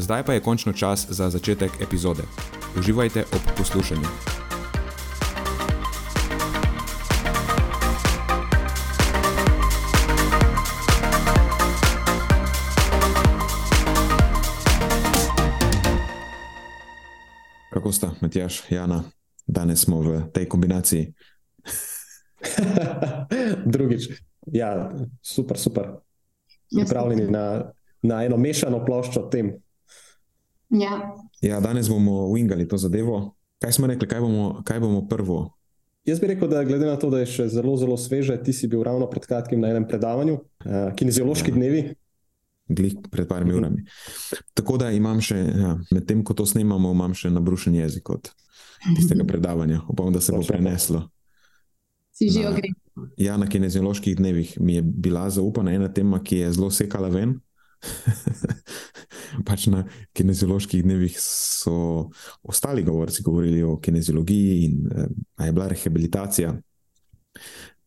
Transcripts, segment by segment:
Zdaj pa je končno čas za začetek epizode. Uživajte ob poslušanju. Kako sta, Matjaš, Jana? Danes smo v tej kombinaciji. Drugič. Ja, super, super. Pripravljeni na, na eno mešano ploščo tem. Ja. ja, danes bomo uingali to zadevo. Kaj smo rekli, kaj bomo, kaj bomo prvo? Jaz bi rekel, da glede na to, da je še zelo, zelo sveže, ti si bil ravno pred kratkim na enem predavanju, uh, kineziološki ja. dnevi. Glih pred parimi urami. Tako da imam še, ja, medtem ko to snemamo, imam še nabrušen jezik od tistega predavanja. Upam, da se bo preneslo. Si že ogrejen. Ja, na kinezioloških dnevih mi je bila zaupana ena tema, ki je zelo sekala ven. pač na kinezioloških dnevih so ostali govorci govorili o kineziologiji in eh, je bila rehabilitacija.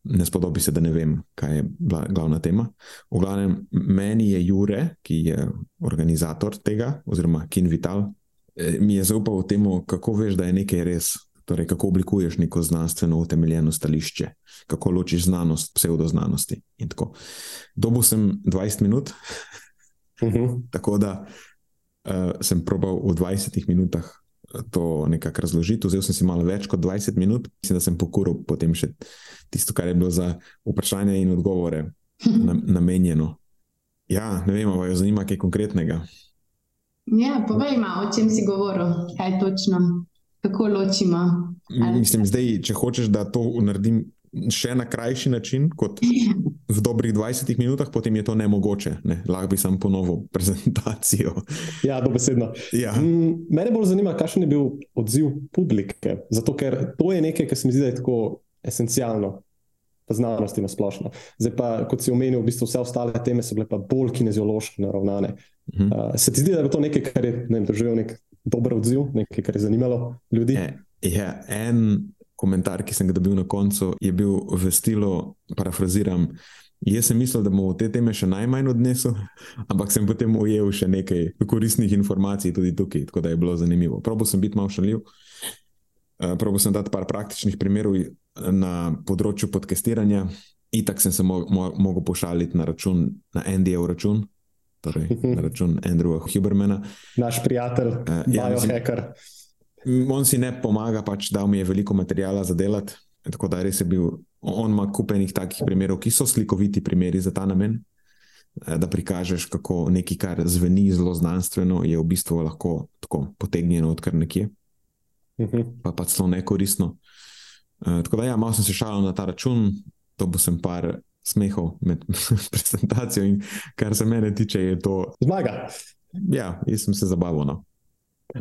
Ne spodobi se, da ne vem, kaj je bila glavna tema. V glavnem, meni je Jure, ki je organizator tega, oziroma Kin Vital, eh, mi je zaupal v tem, kako veš, da je nekaj res. Torej, kako oblikuješ neko znanstveno utemeljeno stališče, kako ločiš znanost, pseudoznanosti. Dobil sem 20 minut, Uh mhm. -huh. Tako da uh, sem probal v 20 minutah eh, to nekako razložiti. Vzel sem si malo več kot 20 minut, mislim, da sem pokoril potem še tisto, kar je bilo za vprašanje in odgovore na, namenjeno. Ja, ne vem, ali jo zanima kaj konkretnega. Ja, povej, o čem si govoril, kaj točno, kako ločimo. Mislim, zdaj, če hočeš, da to naredim še na krajši način, kot v dobrih 20 minutah, potem je to nemogoče. Ne? Lahko bi sam ponovil prezentacijo. Ja, dobesedno. Ja. Mene bolj zanima, kakšen je bil odziv publike. Zato, ker to je nekaj, kar se mi zdi, da je tako esencialno. Pa znanosti na splošno. Zdaj, pa, kot si omenil, v bistvu vse ostale teme so bile pa bolj kineziološko naravnane. Uh -huh. uh, se ti zdi, da je to nekaj, kar je ne vem, doživel nek dober odziv, nekaj, kar je zanimalo ljudi? Je, ja, en komentar, ki sem ga dobil na koncu, je bil v stilu, parafraziram. Jaz sem mislil, da bomo te teme še najmanj odnesli, ampak sem potem ujel še nekaj koristnih informacij tudi tukaj, tako da je bilo zanimivo. Probo sem biti malo šaljiv, eh, probo sem dati par praktičnih primerov na področju podcastiranja. Itak sem se mo mo mogel pošaliti na račun, na Andyjev račun, torej na račun Andrewa Hubermana. Naš prijatelj, uh, biohacker. Ja, on si ne pomaga, pač da mi je veliko materijala za delati. Tako da res je bil, on ima kupenih takih primerov, ki so slikoviti primeri za ta namen. Eh, da prikažeš, kako nekaj, kar zveni zelo znanstveno, je v bistvu lahko tako potegnjeno od kar nekje, uh mhm. -huh. pa pa celo nekoristno. Uh, tako da, ja, malo sem se šalil na ta račun, to bo sem par smehov med prezentacijo, in kar se mene tiče, je to. Zmaga. Ja, jaz sem se zabaval. No.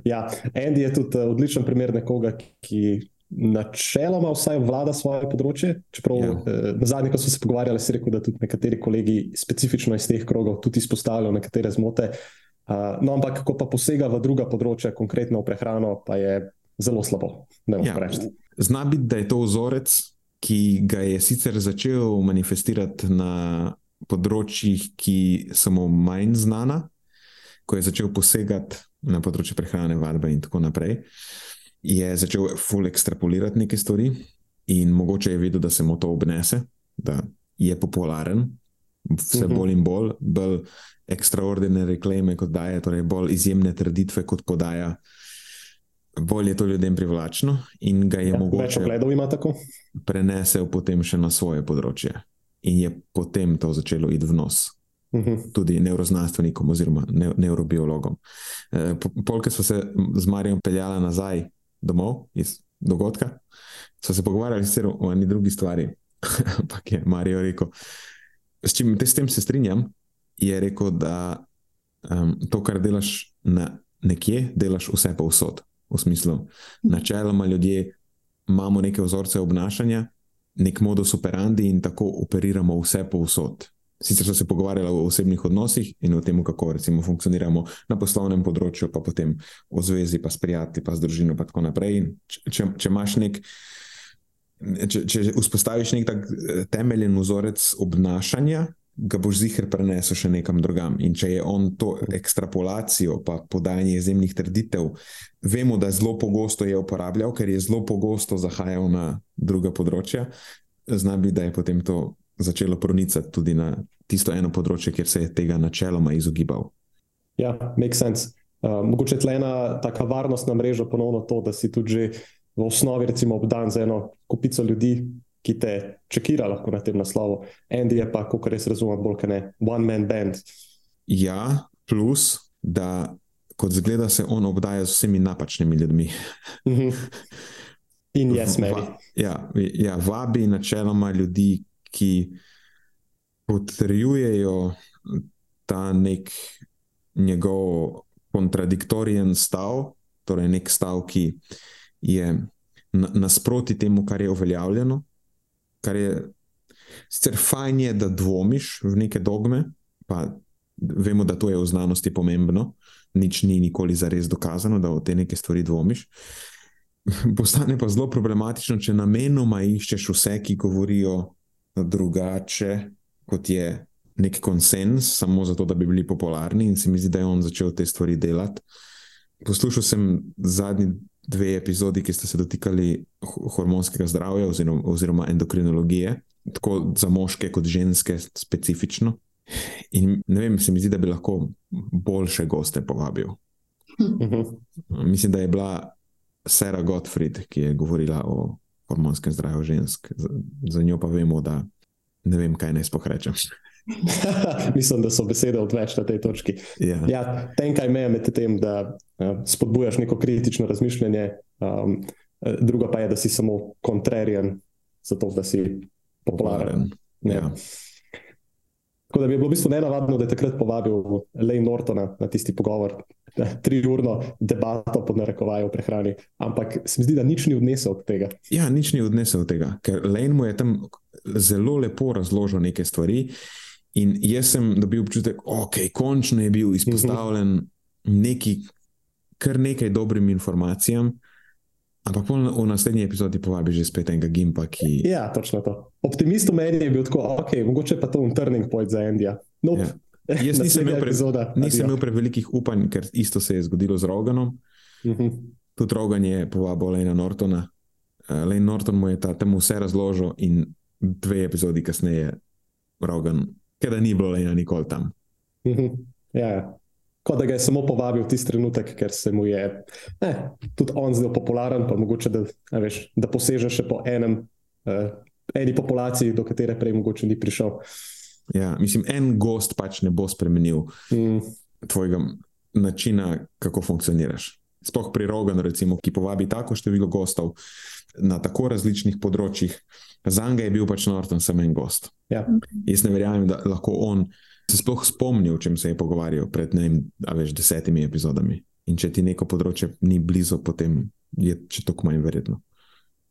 Ja, Andy je tudi uh, odličen primer nekoga, ki načeloma vsaj vlada svoje področje. Čeprav ja. na zadnji, ko smo se pogovarjali, si rekel, da tudi nekateri kolegi specifično iz teh krogov tudi izpostavljajo nekatere zmote. Uh, no, ampak ko pa posega v druga področja, konkretno v prehrano, pa je zelo slabo. Ja, zna biti, da je to vzorec, ki ga je sicer začel manifestirati na področjih, ki so mu manj znana, ko je začel posegati na področju prehrane, vadbe in tako naprej, je začel full ekstrapolirati neke stvari in mogoče je videl, da se mu to obnese, da je popularen, vse mhm. bolj in bolj, bolj ekstraordinarne reklame kot daje, torej bolj izjemne trditve kot podaja. bolj je to ljudem privlačno in ga je Ja, mogoče prenesel potem še na svoje področje. In je potem to začelo iti v nos. Mhm. tudi neuroznanstvenikom oziroma ne, neurobiologom. E, Polk smo se z Marijo peljali nazaj domov iz dogodka, so se pogovarjali sicer o eni drugi stvari, ampak je Marijo rekel, s čim te s tem se strinjam, je rekel, da um, to, kar delaš na nekje, delaš vse pa vsod. V smislu, načeloma ljudje imamo neke vzorce obnašanja, nek modus operandi in tako operiramo vse pa vsod. Sicer so se pogovarjali o osebnih odnosih in o tem, kako recimo funkcioniramo na poslovnem področju, pa potem o zvezi, pa s prijatelji, pa s družino, pa tako naprej. In če, če imaš nek, če, če vzpostaviš nek tak eh, temeljen vzorec obnašanja, ga boš zihar prenesel še nekam drugam. In če je on to ekstrapolacijo, pa podajanje izjemnih trditev, vemo, da zelo pogosto je uporabljal, ker je zelo pogosto zahajal na druga področja, zna biti, da je potem to začelo pronicati tudi na tisto eno področje, kjer se je tega načeloma izogibal. Ja, make sense. Uh, mogoče tle ena taka varnostna mreža, ponovno to, da si tudi že v osnovi, recimo, obdan za eno kupico ljudi, ki te čekira lahko na tem naslovu. Andy je pa, kot res razumem, bolj kot ne, one man band. Ja, plus, da kot zgleda, se on obdaja z vsemi napačnimi ljudmi. Mhm. In jaz meni. Ja, ja, vabi načeloma ljudi, ki potrjujejo ta nek njegov kontradiktorijen stav, torej nek stav, ki je na, nasproti temu, kar je uveljavljeno. Kar je sicer fajn, je, da dvomiš v neke dogme, pa vemo, da to je v znanosti pomembno, nič ni nikoli zares dokazano, da v te neke stvari dvomiš. Postane pa zelo problematično, če namenoma iščeš vse, ki govorijo drugače, kot je nek konsens, samo zato, da bi bili popularni, in se mi zdi, da je on začel te stvari delati. Poslušal sem zadnji dve epizodi, ki ste se dotikali hormonskega zdravja oziroma, oziroma endokrinologije, tako za moške kot ženske, specifično. In ne vem, se mi zdi, da bi lahko boljše goste povabil. Mhm. Mislim, da je bila Sarah Gottfried, ki je govorila o hormonskem zdravju žensk. Za, za njo pa vemo, da ne vem, kaj naj spohrečem. Mislim, da so besede odveč na tej točki. Ja. Ja, tenkaj meja med tem, da uh, spodbujaš neko kritično razmišljanje, um, druga pa je, da si samo kontrarijan, zato da si popularen. Ja. Ja. Tako da bi bilo v bistvu nenavadno, da je takrat povabil Lej Nortona na tisti pogovor, triurno debato pod narekovajem o prehrani. Ampak se mi zdi, da nič ni odnesel od tega. ja, nič ni odnesel tega, ker Lane mu je tam zelo lepo razložil neke stvari. In jaz sem dobil občutek, da okay, končno je bil izpostavljen neki, kar nekaj dobrim informacijam, ampak v naslednji epizodi povabi že spet enega gimpa, ki. Ja, točno to. Optimist v meni je bil tako, ok, mogoče pa to un turning point za Indija. Nope. Ja. Jaz nisem imel, pre, epizoda, nisem imel prevelikih upanj, ker isto se je zgodilo z Roganom. Mhm. Tudi Rogan je povabil Lena Nortona. Uh, Lane Norton mu je ta, tam vse razložil, in dve epizodi kasneje, Rogan, ker da ni bilo Lena nikoli tam. Mhm. Ja, ja. Kot da ga je samo povabil tisti trenutek, ker se mu je eh, tudi on zdel popularen, pa mogoče da, veš, da poseže še po enem, uh, eni populaciji, do katere prej mogoče ni prišel. Ja, mislim, en gost pač ne bo spremenil Mm. tvojega načina, kako funkcioniraš. Sploh pri Roganu, recimo, ki povabi tako število gostov na tako različnih področjih. Za njega je bil pač Norton samo en gost. Ja. Jaz ne verjamem, da lahko on se sploh spomni, o čem se je pogovarjal pred ne vem, a veš, desetimi epizodami. In če ti neko področje ni blizu, potem je še toliko manj verjetno.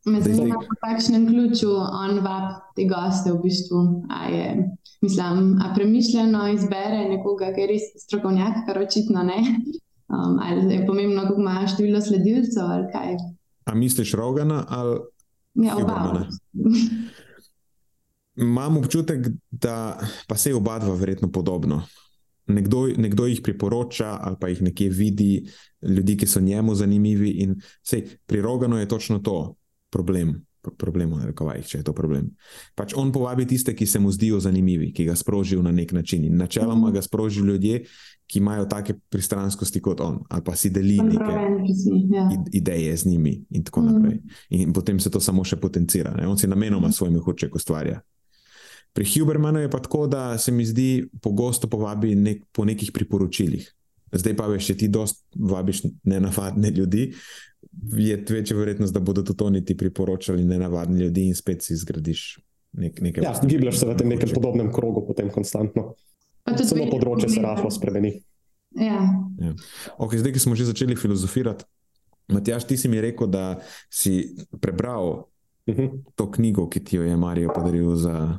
Me zanima, po kakšnem ključu on vab te goste v bistvu. A je, mislim, a premišljeno izbere nekoga, ki je res strokovnjak, kar očitno ne. Um, ali je pomembno, kako ima število sledilcev ali kaj. A misliš Rogana ali Ja, oba. Imam občutek, da pa se oba dva verjetno podobno. Nekdo, nekdo jih priporoča ali pa jih nekje vidi, ljudi, ki so njemu zanimivi. In sej, pri Roganu je točno to problem. problemov, rekovajih, če je to problem. Pač on povabi tiste, ki se mu zdijo zanimivi, ki ga sprožijo na nek način. In načeloma ga sprožijo ljudje, ki imajo take pristranskosti kot on, ali pa si deli neke ja. ideje z njimi, in tako mm. naprej. In potem se to samo še potencira. Ne? On si namenoma mm. svoj mehurček ustvarja. Pri Hubermanu je pa tako, da se mi zdi, pogosto povabi nek, po nekih priporočilih. Zdaj pa veš, ti dost vabiš nenavadne ljudi, je večja verjetnost, da bodo tudi oni ti priporočali nenavadne ljudi in spet si zgradiš nek, nekaj. Ja, gibljaš se v tem nekem podobnem krogu, potem konstantno. Samo področje se rahlo spremeni. Ja. Ja. Okay, zdaj, ki smo že začeli filozofirati, Matjaš, ti si mi rekel, da si prebral uh mhm. -huh. to knjigo, ki ti jo je Marijo podaril za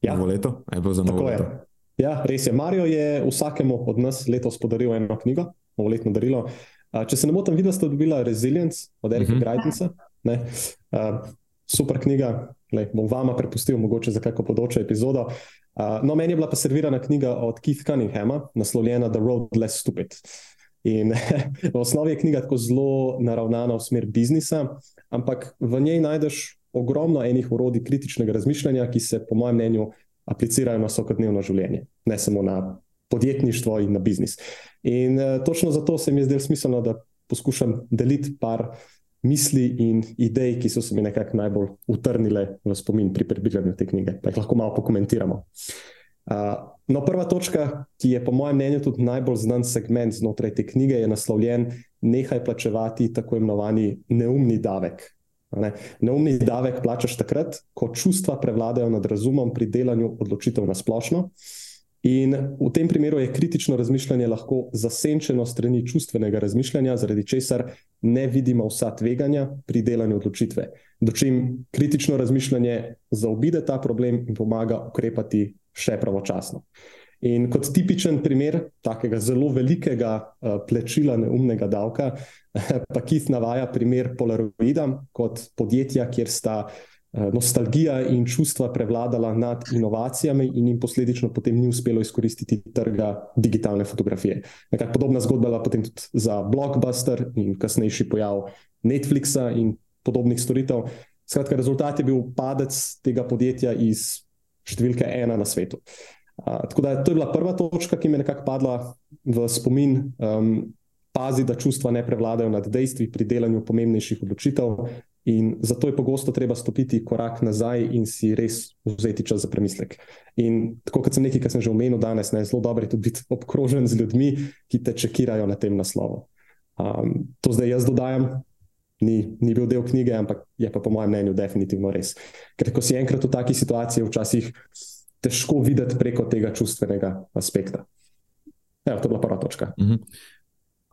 ja. novo leto. Novo leto? Ja, res je. Marijo je vsakemu od nas letos podaril eno knjigo, novoletno darilo. Če se ne motim, videl ste dobila Resilience od Erika uh -huh. Greitensa. Uh, super knjiga, Lej, bom vama prepustil, mogoče za kakšno področje epizodo. Uh, no, meni je bila pa servirana knjiga od Keith Cunninghama, naslovljena The Road Less Stupid. In v osnovi je knjiga tako zelo naravnana v smer biznisa, ampak v njej najdeš ogromno enih urodij kritičnega razmišljanja, ki se, po mojem mnenju, aplicirajo na vsakodnevno življenje, ne samo na podjetništvo in na biznis. In uh, točno zato se mi je zdelo smiselno, da poskušam deliti par misli in idej, ki so se mi nekako najbolj utrnile v spomin pri prebiranju te knjige. Pa jih lahko malo pokomentiramo. Uh, no, prva točka, ki je po mojem mnenju tudi najbolj znan segment znotraj te knjige, je naslovljen: Nehaj plačevati tako imenovani neumni davek. Ne? Neumni davek plačaš takrat, ko čustva prevladajo nad razumom pri delanju odločitev na splošno. Uh, In v tem primeru je kritično razmišljanje lahko zasenčeno strani čustvenega razmišljanja, zaradi česar ne vidimo vsa tveganja pri delanju odločitve. Dočim kritično razmišljanje zaobide ta problem in pomaga ukrepati še pravočasno. In kot tipičen primer takega zelo velikega uh, plečila neumnega davka, pa Keith navaja primer Polaroida kot podjetja, kjer sta uh, Eh, nostalgija in čustva prevladala nad inovacijami, in jim posledično potem ni uspelo izkoristiti trga digitalne fotografije. Nekak podobna zgodba je potem tudi za Blockbuster in kasnejši pojav Netflixa in podobnih storitev. Skratka, rezultat je bil padec tega podjetja iz številke ena na svetu. Uh, tako da to je bila prva točka, ki mi je nekako padla v spomin. Um, pazi, da čustva ne prevladajo nad dejstvi pri delanju pomembnejših odločitev, In zato je pogosto treba stopiti korak nazaj in si res vzeti čas za premislek. In tako kot sem nekaj, kar sem že omenil danes, ne, zelo dobro je tudi biti obkrožen z ljudmi, ki te čekirajo na tem naslovu. Um, to zdaj jaz dodajam, ni, ni bil del knjige, ampak je pa po mojem mnenju definitivno res. Ker ko si enkrat v taki situaciji, včasih težko videti preko tega čustvenega aspekta. Evo, to je bila prva točka. Uh mhm. -huh.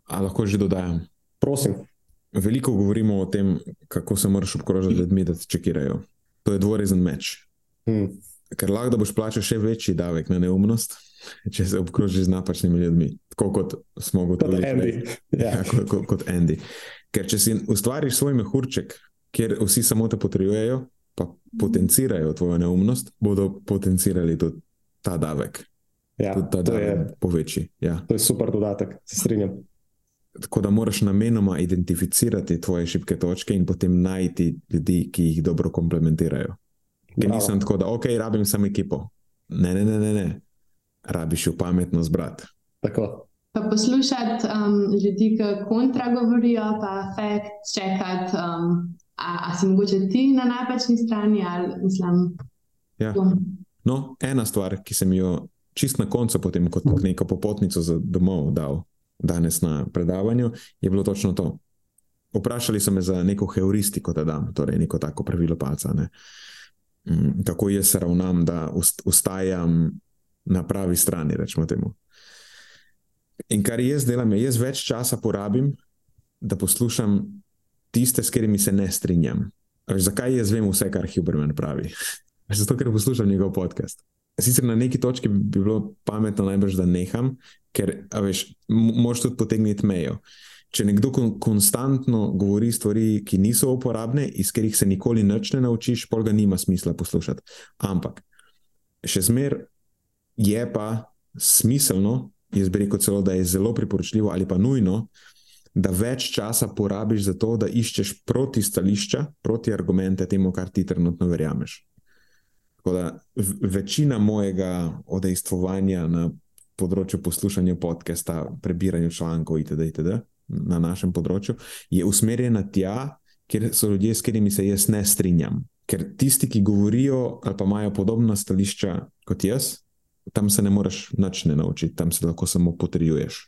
A lahko že dodajam? Prosim. Veliko govorimo o tem, kako se moraš obkrožiti z ljudmi, da te čekirajo. To je dvorezen meč. Hmm. Ker lahko boš plačal še večji davek na neumnost, če se obkrožiš z napačnimi ljudmi. Tako kot smo ugotovili. Kot Andy. Ja, kot, kot, kot Andy. Ker če si ustvariš svoj mehurček, kjer vsi samo te potrebujejo, pa potencirajo tvojo neumnost, bodo potencirali tudi ta davek. Ja, tudi ta davek je, povečji. Ja. To je super dodatek, se strinjam. Tako da moraš namenoma identificirati tvoje šibke točke in potem najti ljudi, ki jih dobro komplementirajo. Ker nisem tako, da ok, rabim samo ekipo. Ne, ne, ne, ne, ne. rabiš jo pametno zbrati. Tako. Pa poslušati um, ljudi, ki kontra govorijo, pa fakt čekati, um, a, a si mogoče ti na napačni strani ali mislim. Ja. No, ena stvar, ki sem jo čist na koncu, potem kot neko popotnico za domov dal danes na predavanju, je bilo točno to. Vprašali so me za neko heuristiko, da dam, torej neko tako pravilo palca. Ne. Mm, kako jaz se ravnam, da ustajam na pravi strani, rečemo temu. In kar jaz delam, je, jaz več časa porabim, da poslušam tiste, s katerimi se ne strinjam. Veš, zakaj jaz vem vse, kar Huberman pravi? Zato, ker poslušam njegov podcast. Sicer na neki točki bi bilo pametno, najbrž, da neham, ker veš, moš tudi potegniti mejo. Če nekdo kon konstantno govori stvari, ki niso uporabne, iz katerih se nikoli nič ne naučiš, pol ga nima smisla poslušati. Ampak še zmer je pa smiselno, jaz bi rekel celo, da je zelo priporočljivo ali pa nujno da več časa porabiš za to, da iščeš proti stališča, proti argumente temu, kar ti trenutno verjameš. Da, večina mojega odejstvovanja na področju poslušanja podcasta, prebiranja člankov itd., itd. na našem področju je usmerjena tja, kjer so ljudje, s katerimi se jaz ne strinjam. Ker tisti, ki govorijo ali pa imajo podobna stališča kot jaz, tam se ne moreš nič ne naučiti, tam se lahko samo potrjuješ.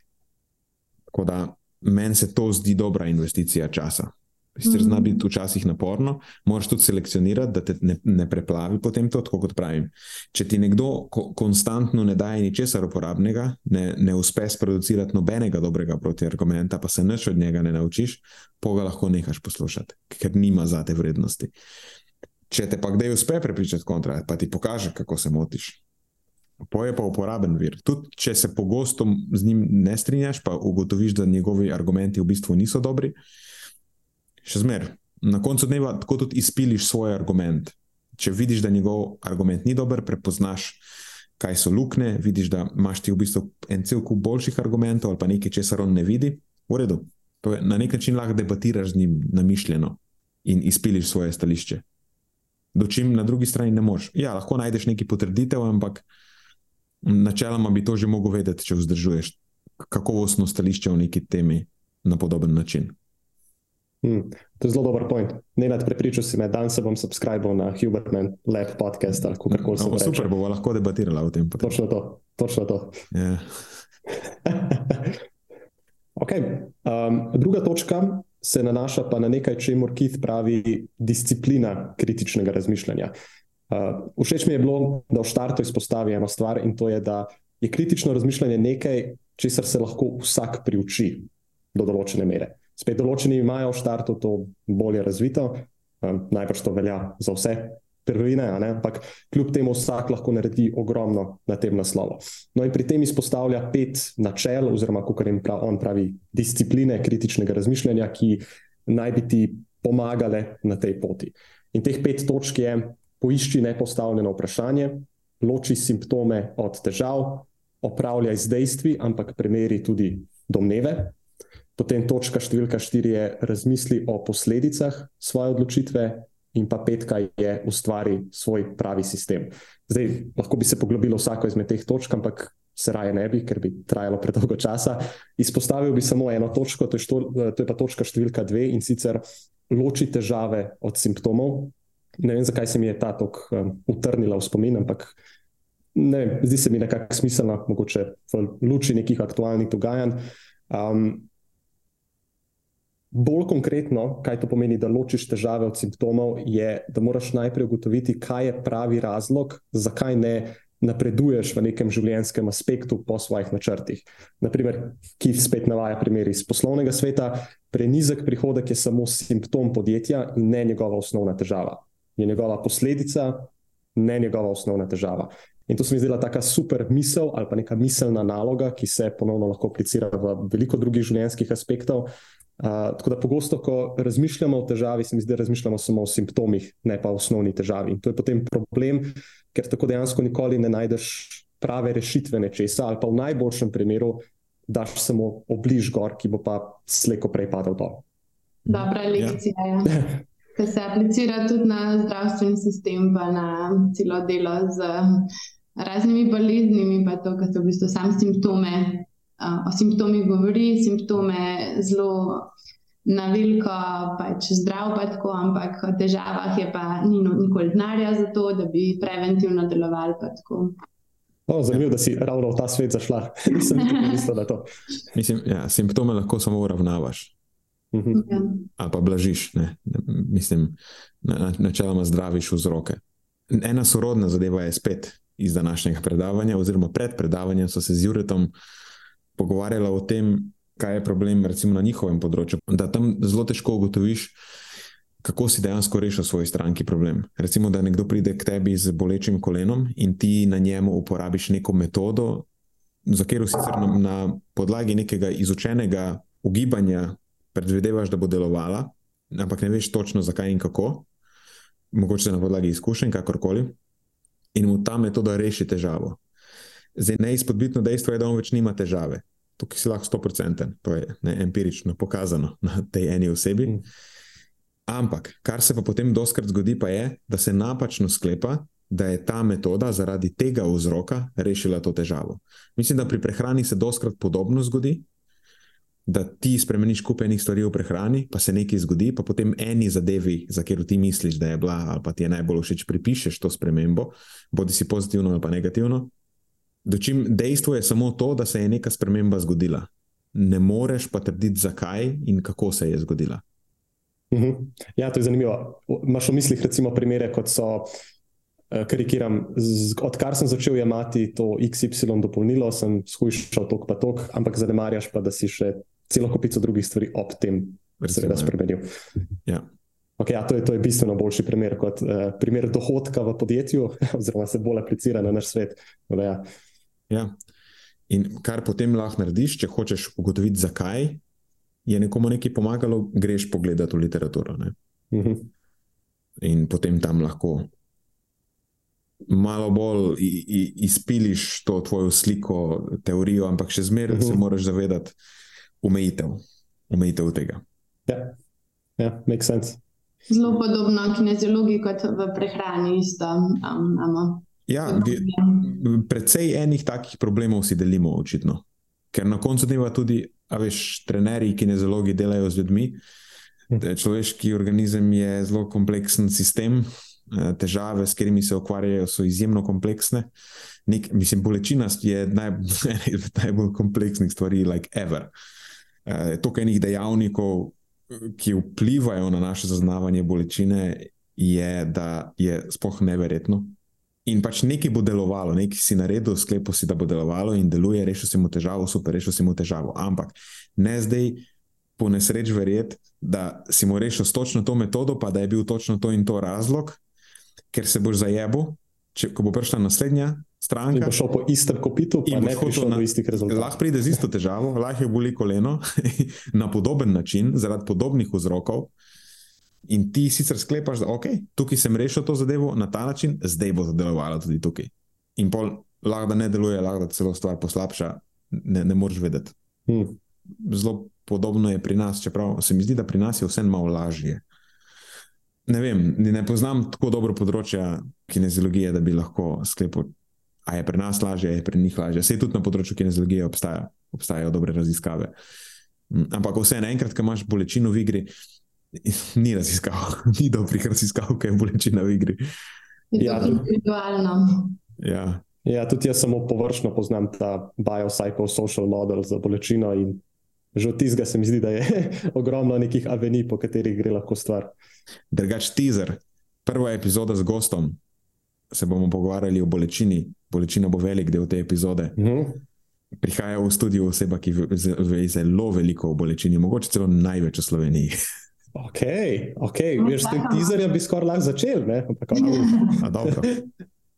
Tako da meni se to zdi dobra investicija časa. Sicer zna biti včasih naporno, moraš tudi selekcionirati, da te ne, ne preplavi potem to, kot pravim. Če ti nekdo ko, konstantno ne daje ničesar uporabnega, ne, ne uspe sproducirati nobenega dobrega protiargumenta, pa se nič od njega ne naučiš, pa ga lahko nehaš poslušati, ker nima za te vrednosti. Če te pa kdaj uspe prepričati kontra, pa ti pokaže, kako se motiš. Po je pa uporaben vir. Tudi če se pogosto z njim ne strinjaš, pa ugotoviš, da njegovi argumenti v bistvu niso dobri še zmeraj. Na koncu dneva tako tudi izpiliš svoj argument. Če vidiš, da njegov argument ni dober, prepoznaš, kaj so luknje, vidiš, da imaš ti v bistvu en cel kup boljših argumentov ali pa nekaj, česar on ne vidi, v redu. To je na nek način lahko debatiraš z njim namišljeno in izpiliš svoje stališče. Dočim na drugi strani ne moreš. Ja, lahko najdeš neki potrditev, ampak načeloma bi to že mogel vedeti, če vzdržuješ kakovostno stališče o neki temi na podoben način. Hmm, to je zelo dober point. Ne nad prepričal si me, dan se bom subscribal na Hubertman Lab podcast ali kako koli se bo. Super, bomo lahko debatirali o tem. Potem. Točno to. Točno to. Yeah. okay. um, druga točka se nanaša pa na nekaj, čemu Keith pravi disciplina kritičnega razmišljanja. Uh, všeč mi je bilo, da v štartu izpostavi eno stvar in to je, da je kritično razmišljanje nekaj, česar se lahko vsak priuči do določene mere. Spet določeni imajo v startu to bolje razvito, um, najbrž to velja za vse prvine, ampak kljub temu vsak lahko naredi ogromno na tem naslovu. No, in pri tem izpostavlja pet načel, oziroma kako jim prav, on pravi, discipline kritičnega razmišljanja, ki naj bi ti pomagale na tej poti. In teh pet točk je: poišči nepostavljeno vprašanje, loči simptome od težav, opravljaj z dejstvi, ampak premeri tudi domneve. Potem točka številka štiri je razmisli o posledicah svoje odločitve, in pa petka je ustvari svoj pravi sistem. Zdaj, lahko bi se poglobilo vsako izmed teh točk, ampak se raje ne bi, ker bi trajalo predolgo časa. Izpostavil bi samo eno točko, to je, što, to je pa točka številka dve in sicer loči težave od simptomov. Ne vem, zakaj se mi je ta tok um, utrnila v spomin, ampak. Ne vem, zdi se mi nekako smiselno, mogoče v luči nekih aktualnih dogajanj. Um, Bolj konkretno, kaj to pomeni, da ločiš težave od simptomov, je, da moraš najprej ugotoviti, kaj je pravi razlog, zakaj ne napreduješ v nekem življenjskem aspektu po svojih načrtih. Naprimer, ki spet navaja primer iz poslovnega sveta, prenizek prihodek je samo simptom podjetja in ne njegova osnovna težava. Je njegova posledica, ne njegova osnovna težava. In to se mi zdela tako super misel ali pa neka miselna naloga, ki se ponovno lahko aplicira v veliko drugih življenjskih aspektov. Uh, tako da pogosto, ko razmišljamo o težavi, se mi zdi, da razmišljamo samo o simptomih, ne pa o osnovni težavi. In to je potem problem, ker tako dejansko nikoli ne najdeš prave rešitve nečesa, ali pa v najboljšem primeru daš samo obliž gor, ki bo pa slejko prej padal dol. Dobra lekcija. Ja. Ki se aplicira tudi na zdravstveni sistem, pa na celo delo z raznimi boleznimi, pa to, kar so v bistvu sami simptome o simptomih govori, simptome zelo na veliko, pač zdrav, pa tako, ampak o težavah je pa ni no, nikoli denarja za to, da bi preventivno delovali. O, zanimivo, da si ravno v ta svet zašla. Nisem mislila na to. Mislim, ja, simptome lahko samo uravnavaš. Mhm. Ja. Ali pa blažiš, ne? mislim, načeloma na zdraviš vzroke. Ena sorodna zadeva je spet iz današnjega predavanja, oziroma pred predavanjem so se z Juretom uh, pogovarjala o tem, kaj je problem recimo, na njihovem področju. Da tam zelo težko ugotoviš, kako si dejansko rešil svoj stranki problem. Recimo, da nekdo pride k tebi z bolečim kolenom in ti na njemu uporabiš neko metodo, za katero sicer na, na podlagi nekega izučenega ugibanja predvidevaš, da bo delovala, ampak ne veš točno zakaj in kako, mogoče na podlagi izkušenj, kakorkoli. In mu ta metoda reši težavo. Zdaj, neizpodbitno dejstvo je, da on več nima težave. tukaj si lahko 100%, to je ne, empirično pokazano na tej eni osebi. Mm. Ampak, kar se pa potem doskrat zgodi, pa je, da se napačno sklepa, da je ta metoda zaradi tega vzroka rešila to težavo. Mislim, da pri prehrani se doskrat podobno zgodi, da ti spremeniš kup enih stvari v prehrani, pa se nekaj zgodi, pa potem eni zadevi, za katero ti misliš, da je bila ali pa ti je najbolj všeč, pripišeš to spremembo, bodi si pozitivno ali pa negativno. Dočim dejstvo je samo to, da se je neka sprememba zgodila. Ne moreš pa trditi, zakaj in kako se je zgodila. Mhm. Ja, to je zanimivo. Máš v mislih, recimo, primere, kot so, eh, karikiram, odkar sem začel jemati to XY dopolnilo, sem skušal tok pa tok, ampak zanemarjaš pa, da si še celo kupico drugih stvari ob tem, da se je spremenil. Ja. Okay, ja, to, je, to je bistveno boljši primer kot uh, primer dohodka v podjetju, oziroma se bolj aplicira na naš svet. Da, ja. Ja. In kar potem lahko narediš, če hočeš ugotoviti, zakaj je nekomu nekaj pomagalo, greš pogledati v literaturo. Uh mhm. -huh. In potem tam lahko malo bolj izpiliš to tvojo sliko, teorijo, ampak še zmeraj uh -huh. se mhm. moraš zavedati omejitev, omejitev tega. Ja, ja makes sense. Zelo podobno kineziologiji kot v prehrani, isto imamo. Ja, predvsej enih takih problemov si delimo, očitno. Ker na koncu dneva tudi, a veš, trenerji, kinezologi delajo z ljudmi. Hm. Človeški organizem je zelo kompleksen sistem, eh, težave, s katerimi se ukvarjajo, so izjemno kompleksne. Nek, mislim, bolečina je izmed najbolj kompleksnih stvari, like ever. Uh, Toliko enih dejavnikov, ki vplivajo na naše zaznavanje bolečine, je, da je spoh neverjetno. In pač nekaj bo delovalo, nekaj si naredil, sklepo si, da bo delovalo in deluje, rešil si mu težavo, super, rešil si mu težavo. Ampak ne zdaj po nesreč verjeti, da si mu rešil s točno to metodo, pa da je bil točno to in to razlog, ker se boš zajebil, če bo prišla naslednja stranka. In bo šel po istem kopitu, in ne bo šel na istih rezultatov. Lahko pride z isto težavo, lahko je boli koleno na podoben način, zaradi podobnih vzrokov. In ti sicer sklepaš, da okay, tukaj sem rešil to zadevo na ta način, zdaj bo delovalo tudi tukaj. In pol lahko da ne deluje, lahko da celo stvar poslabša, ne, ne moreš vedeti. Hmm. Zelo podobno je pri nas, čeprav se mi zdi, da pri nas je vse malo lažje. Ne vem, ne poznam tako dobro področja kineziologije, da bi lahko sklepal, da je pri nas lažje, da je pri njih lažje. Vse tudi na področju kineziologije obstaja, obstajajo dobre raziskave. Ampak vse enkrat, ko imaš bolečino v igri, ni raziskav, ni dobrih raziskav, kaj je bolečina v igri. Ja, individualno. Ja. Ja, tudi jaz samo površno poznam ta biopsychosocial model za bolečino. Že od tistega se mi zdi, da je ogromno nekih avenij, po katerih gre lahko stvar. Drugač, teaser, prva epizoda z gostom, se bomo pogovarjali o bolečini. Bolečina bo velik del te epizode. Uh mhm. -huh. Prihaja v studio oseba, ki ve zelo veliko o bolečini, mogoče celo največ v Sloveniji. Ok, okay. No, veš, s tem teaserjem bi skoraj lahko začel.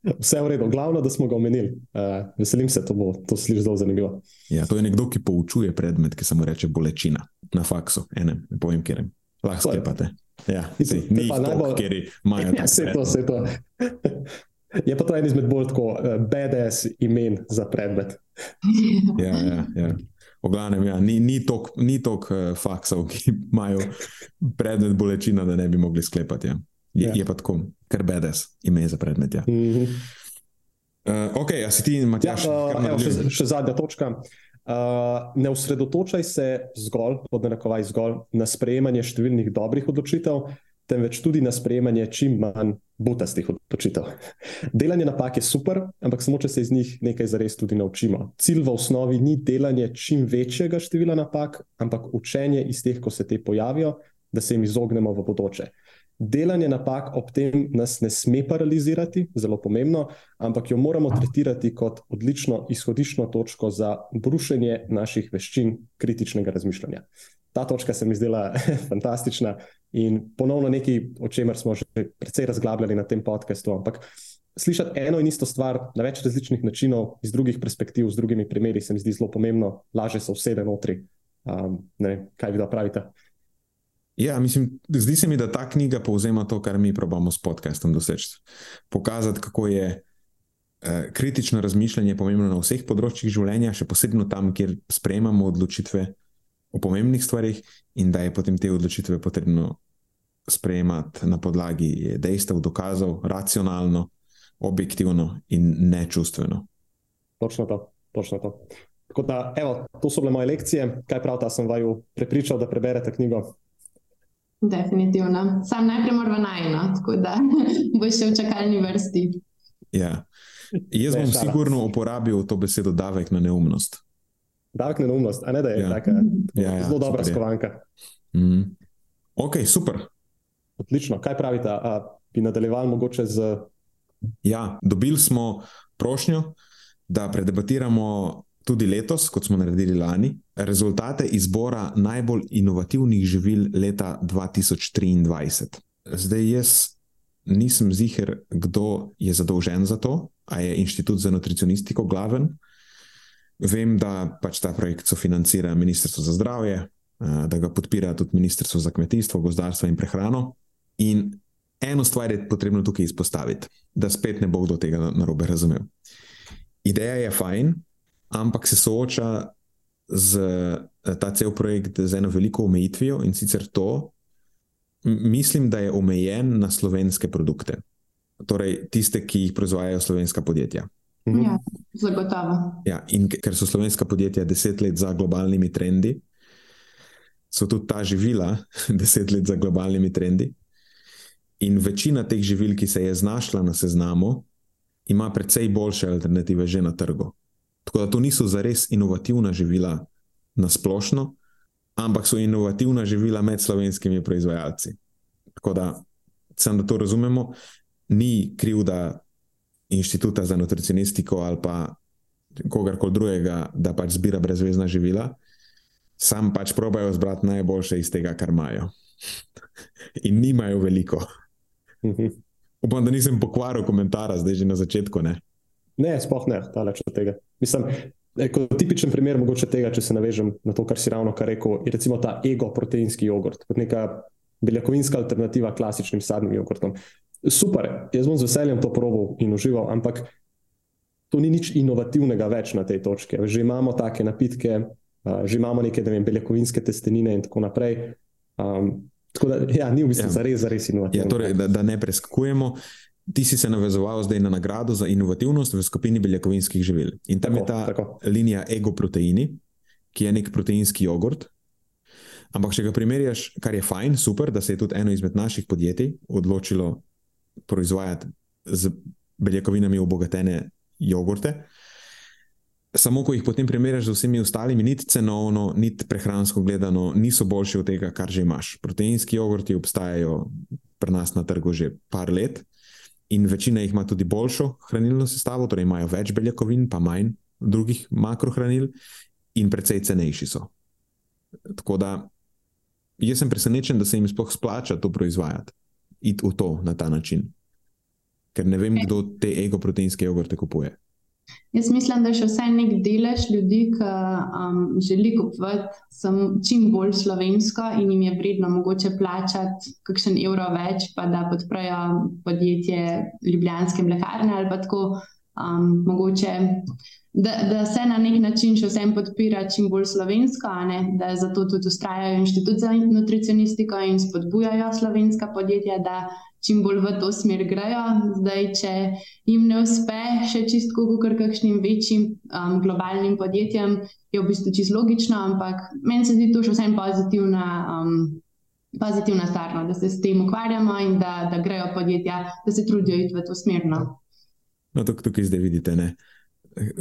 Vse je v redu, glavno, da smo ga omenili. Uh, veselim se, to bo to sliši zelo zanimivo. Ja, to je nekdo, ki poučuje predmet, ki se mu reče bolečina na faksu, enem, ne povem, kjer je. Lahko sklepate. Ja, si, ni pa najbolj, kjer imajo. Ja, vse to, vse to. Je pa to en izmed bolj tako uh, eh, BDS imen za predmet. ja, ja, ja. Oglavnem, ja, ni, ni toliko uh, faksov, ki imajo predmet bolečina, da ne bi mogli sklepati. Ja. Je, ja. je pa tako, ker bedes ime za predmet. Ja. Mm -hmm. uh, ok, a si ti, Matjaš, ja, uh, evo, še, še zadnja točka. Uh, ne osredotočaj se zgolj, pod narekovaj zgolj, na sprejemanje številnih dobrih odločitev, temveč tudi na sprejemanje čim manj butastih odločitev. Delanje napak je super, ampak samo če se iz njih nekaj zares tudi naučimo. Cilj v osnovi ni delanje čim večjega števila napak, ampak učenje iz teh, ko se te pojavijo, da se jim izognemo v bodoče. Delanje napak ob tem nas ne sme paralizirati, zelo pomembno, ampak jo moramo tretirati kot odlično izhodiščno točko za brušenje naših veščin kritičnega razmišljanja. Ta točka se mi zdela fantastična in ponovno nekaj, o čemer smo že precej razglabljali na tem podkastu. Ampak slišati eno in isto stvar na več različnih načinov, iz drugih perspektiv, z drugimi primeri, se mi zdi zelo pomembno, lažje se vsede notri. Um, ne, kaj vi da pravite? Ja, mislim, zdi se mi, da ta knjiga povzema to, kar mi probamo s podcastom doseči. Pokazati, kako je uh, kritično razmišljanje je pomembno na vseh področjih življenja, še posebej tam, kjer sprejemamo odločitve o pomembnih stvarih, in da je potem te odločitve potrebno sprejemati na podlagi dejstev, dokazov, racionalno, objektivno in nečustveno. Točno to, točno to. Tako da, evo, to so bile moje lekcije. Kaj prav ta sem vaju prepričal, da preberete knjigo? Definitivno. Sam najprej moram najno, tako da boš še v čakalni vrsti. Ja. Jaz bom ne, sigurno uporabil to besedo davek na neumnost. Davek na neumnost, a ne da je ja. taka ja, ja, zelo dobra skovanka. Mm. Ok, super. Odlično. Kaj pravite, a bi nadaljevali mogoče z. Ja, dobili smo prošnjo, da predebatiramo tudi letos, kot smo naredili lani, rezultate izbora najbolj inovativnih živil leta 2023. Zdaj jaz nisem ziger, kdo je zadolžen za to, a je Inštitut za nutricionistiko glaven. Vem, da pač ta projekt sofinancira Ministrstvo za zdravje, da ga podpira tudi Ministrstvo za kmetijstvo, gozdarstvo in prehrano. In eno stvar je potrebno tukaj izpostaviti, da spet ne bo kdo tega narobe razumel. Ideja je fajn, ampak se sooča z eh, ta cel projekt z eno veliko omejitvijo in sicer to, mislim, da je omejen na slovenske produkte, torej tiste, ki jih proizvajajo slovenska podjetja. Mhm. Ja, zagotovo. Ja, in ker so slovenska podjetja deset let za globalnimi trendi, so tudi ta živila deset let za globalnimi trendi. In večina teh živil, ki se je znašla na seznamu, ima precej boljše alternative že na trgu. Tako da to niso zares inovativna živila na splošno, ampak so inovativna živila med slovenskimi proizvajalci. Tako da, sem, da to razumemo, ni krivda inštituta za nutricionistiko ali pa kogarkoli drugega, da pač zbira brezvezna živila, sam pač probajo zbrati najboljše iz tega, kar imajo. In nimajo veliko. Upam, da nisem pokvaril komentarja, zdaj že na začetku. Ne, ne sploh ne, daleč od tega. Mislim, kot tipičen primer mogoče tega, če se navežem na to, kar si ravno kar rekel, je recimo ta ego-proteinski jogurt, kot neka beljakovinska alternativa klasičnim sadnim jogurtom. Super, jaz bom z veseljem to probal in užival, ampak to ni nič inovativnega več na tej točki. Že imamo take napitke, že imamo neke vem, beljakovinske testenine in tako naprej. Um, tako da, ja, ni v bistvu ja. zares, zares inovativno. Ja, torej, da, da ne preskakujemo. Ti si se navezoval zdaj na nagrado za inovativnost v skupini beljakovinskih živil. In tam tako, je ta tako. linija ego-proteini, ki je nek proteinski jogurt. Ampak, če ga primerjaš, kar je fajn, super, da se je tudi eno izmed naših podjetij odločilo proizvajati z beljakovinami obogatene jogurte. Samo, ko jih potem primerjaš z vsemi ostalimi, niti cenovno, niti prehransko gledano, niso boljši od tega, kar že imaš. Proteinski jogurti obstajajo pri nas na trgu že par let in večina jih ima tudi boljšo hranilno sestavo, torej imajo več beljakovin, pa manj drugih makrohranil, in precej cenejši so. Tako da jaz sem presenečen, da se jim sploh splača to proizvajati, iti v to na ta način. Ker ne vem, kdo te ego-proteinske jogurte kupuje. Jaz mislim, da je še vsaj nek delež ljudi, ki um, želi kupovati čim bolj slovensko in jim je vredno mogoče plačati kakšen evro več, pa da podprejo podjetje Ljubljanske mlekarne ali pa tako um, mogoče. Da, da se na nek način še vsem podpira čim bolj slovensko, da zato tudi ustrajajo inštitut za nutricionistiko in spodbujajo slovenska podjetja, čim bolj v to smer grejo. Zdaj, če jim ne uspe še čistko, kot kakšnim večjim um, globalnim podjetjem, je v bistvu čisto logično, ampak meni se zdi to še vsem pozitivna. Um, Pozitivna stvar, no, da se s tem ukvarjamo in da, da grejo podjetja, da se trudijo iti v to smer. No, tukaj, tukaj zdaj vidite, ne?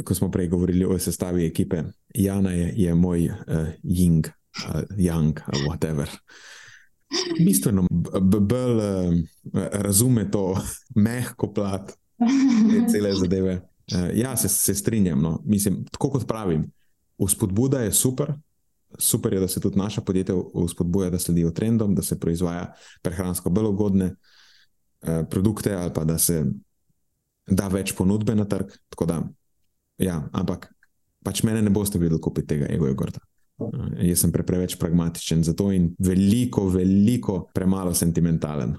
ko smo prej govorili o sestavi ekipe. Jana je, je moj uh, Ying, uh, Yang, uh, whatever bistveno bolj uh, razume to mehko plat, te cele zadeve. Uh, ja, se, se strinjam. No. Mislim, tako kot pravim, vzpodbuda je super. Super je, da se tudi naša podjetja vzpodbuja, da sledijo trendom, da se proizvaja prehransko bolj ugodne uh, produkte, ali pa da se da več ponudbe na trg. Da, ja, ampak pač mene ne boste videli kupiti tega ego-jogurta. Jaz sem pre, preveč pragmatičen za to in veliko, veliko premalo sentimentalen.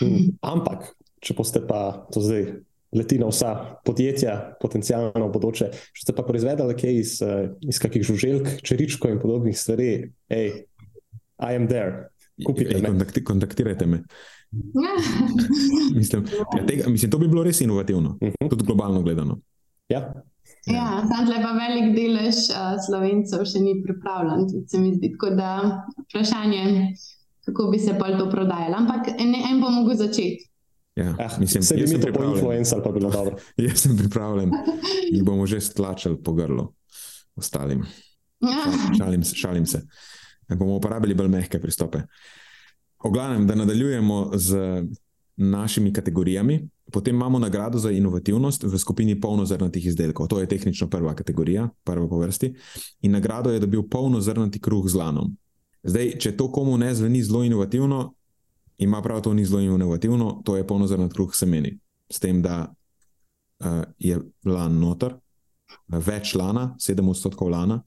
Hmm. Ampak, če boste pa to zdaj leti na vsa podjetja, potencijalno bodoče. Če ste pa proizvedli kaj iz, uh, iz kakih žuželk, čeričko in podobnih stvari, hej, I am there. Kupite me. Kontakti, kontaktirajte me. mislim, ja, tega, mislim, to bi bilo res inovativno, uh -huh. tudi globalno gledano. Ja. Ja, tam je pa velik delež uh, slovencev še ni pripravljen. Se mi zdi, tako da vprašanje, kako bi se pa to prodajalo. Ampak en, en bo mogel začeti. Ja, ah, mislim, se mi to po influencer pa bilo dobro. jaz sem pripravljen in bomo že stlačili po grlu ostalim. Ja. Šalim se, šalim se. Bomo uporabili bolj mehke pristope. Oglavnem, da nadaljujemo z našimi kategorijami. Potem imamo nagrado za inovativnost v skupini polnozrnatih izdelkov. To je tehnično prva kategorija, prva po vrsti. In nagrado je dobil polnozrnati kruh z lanom. Zdaj, če to komu ne zveni zelo inovativno, ima prav to ni zelo inovativno, to je polnozrnat kruh semeni. S tem, da uh, je lan noter, več lana, 7 odstotkov lana,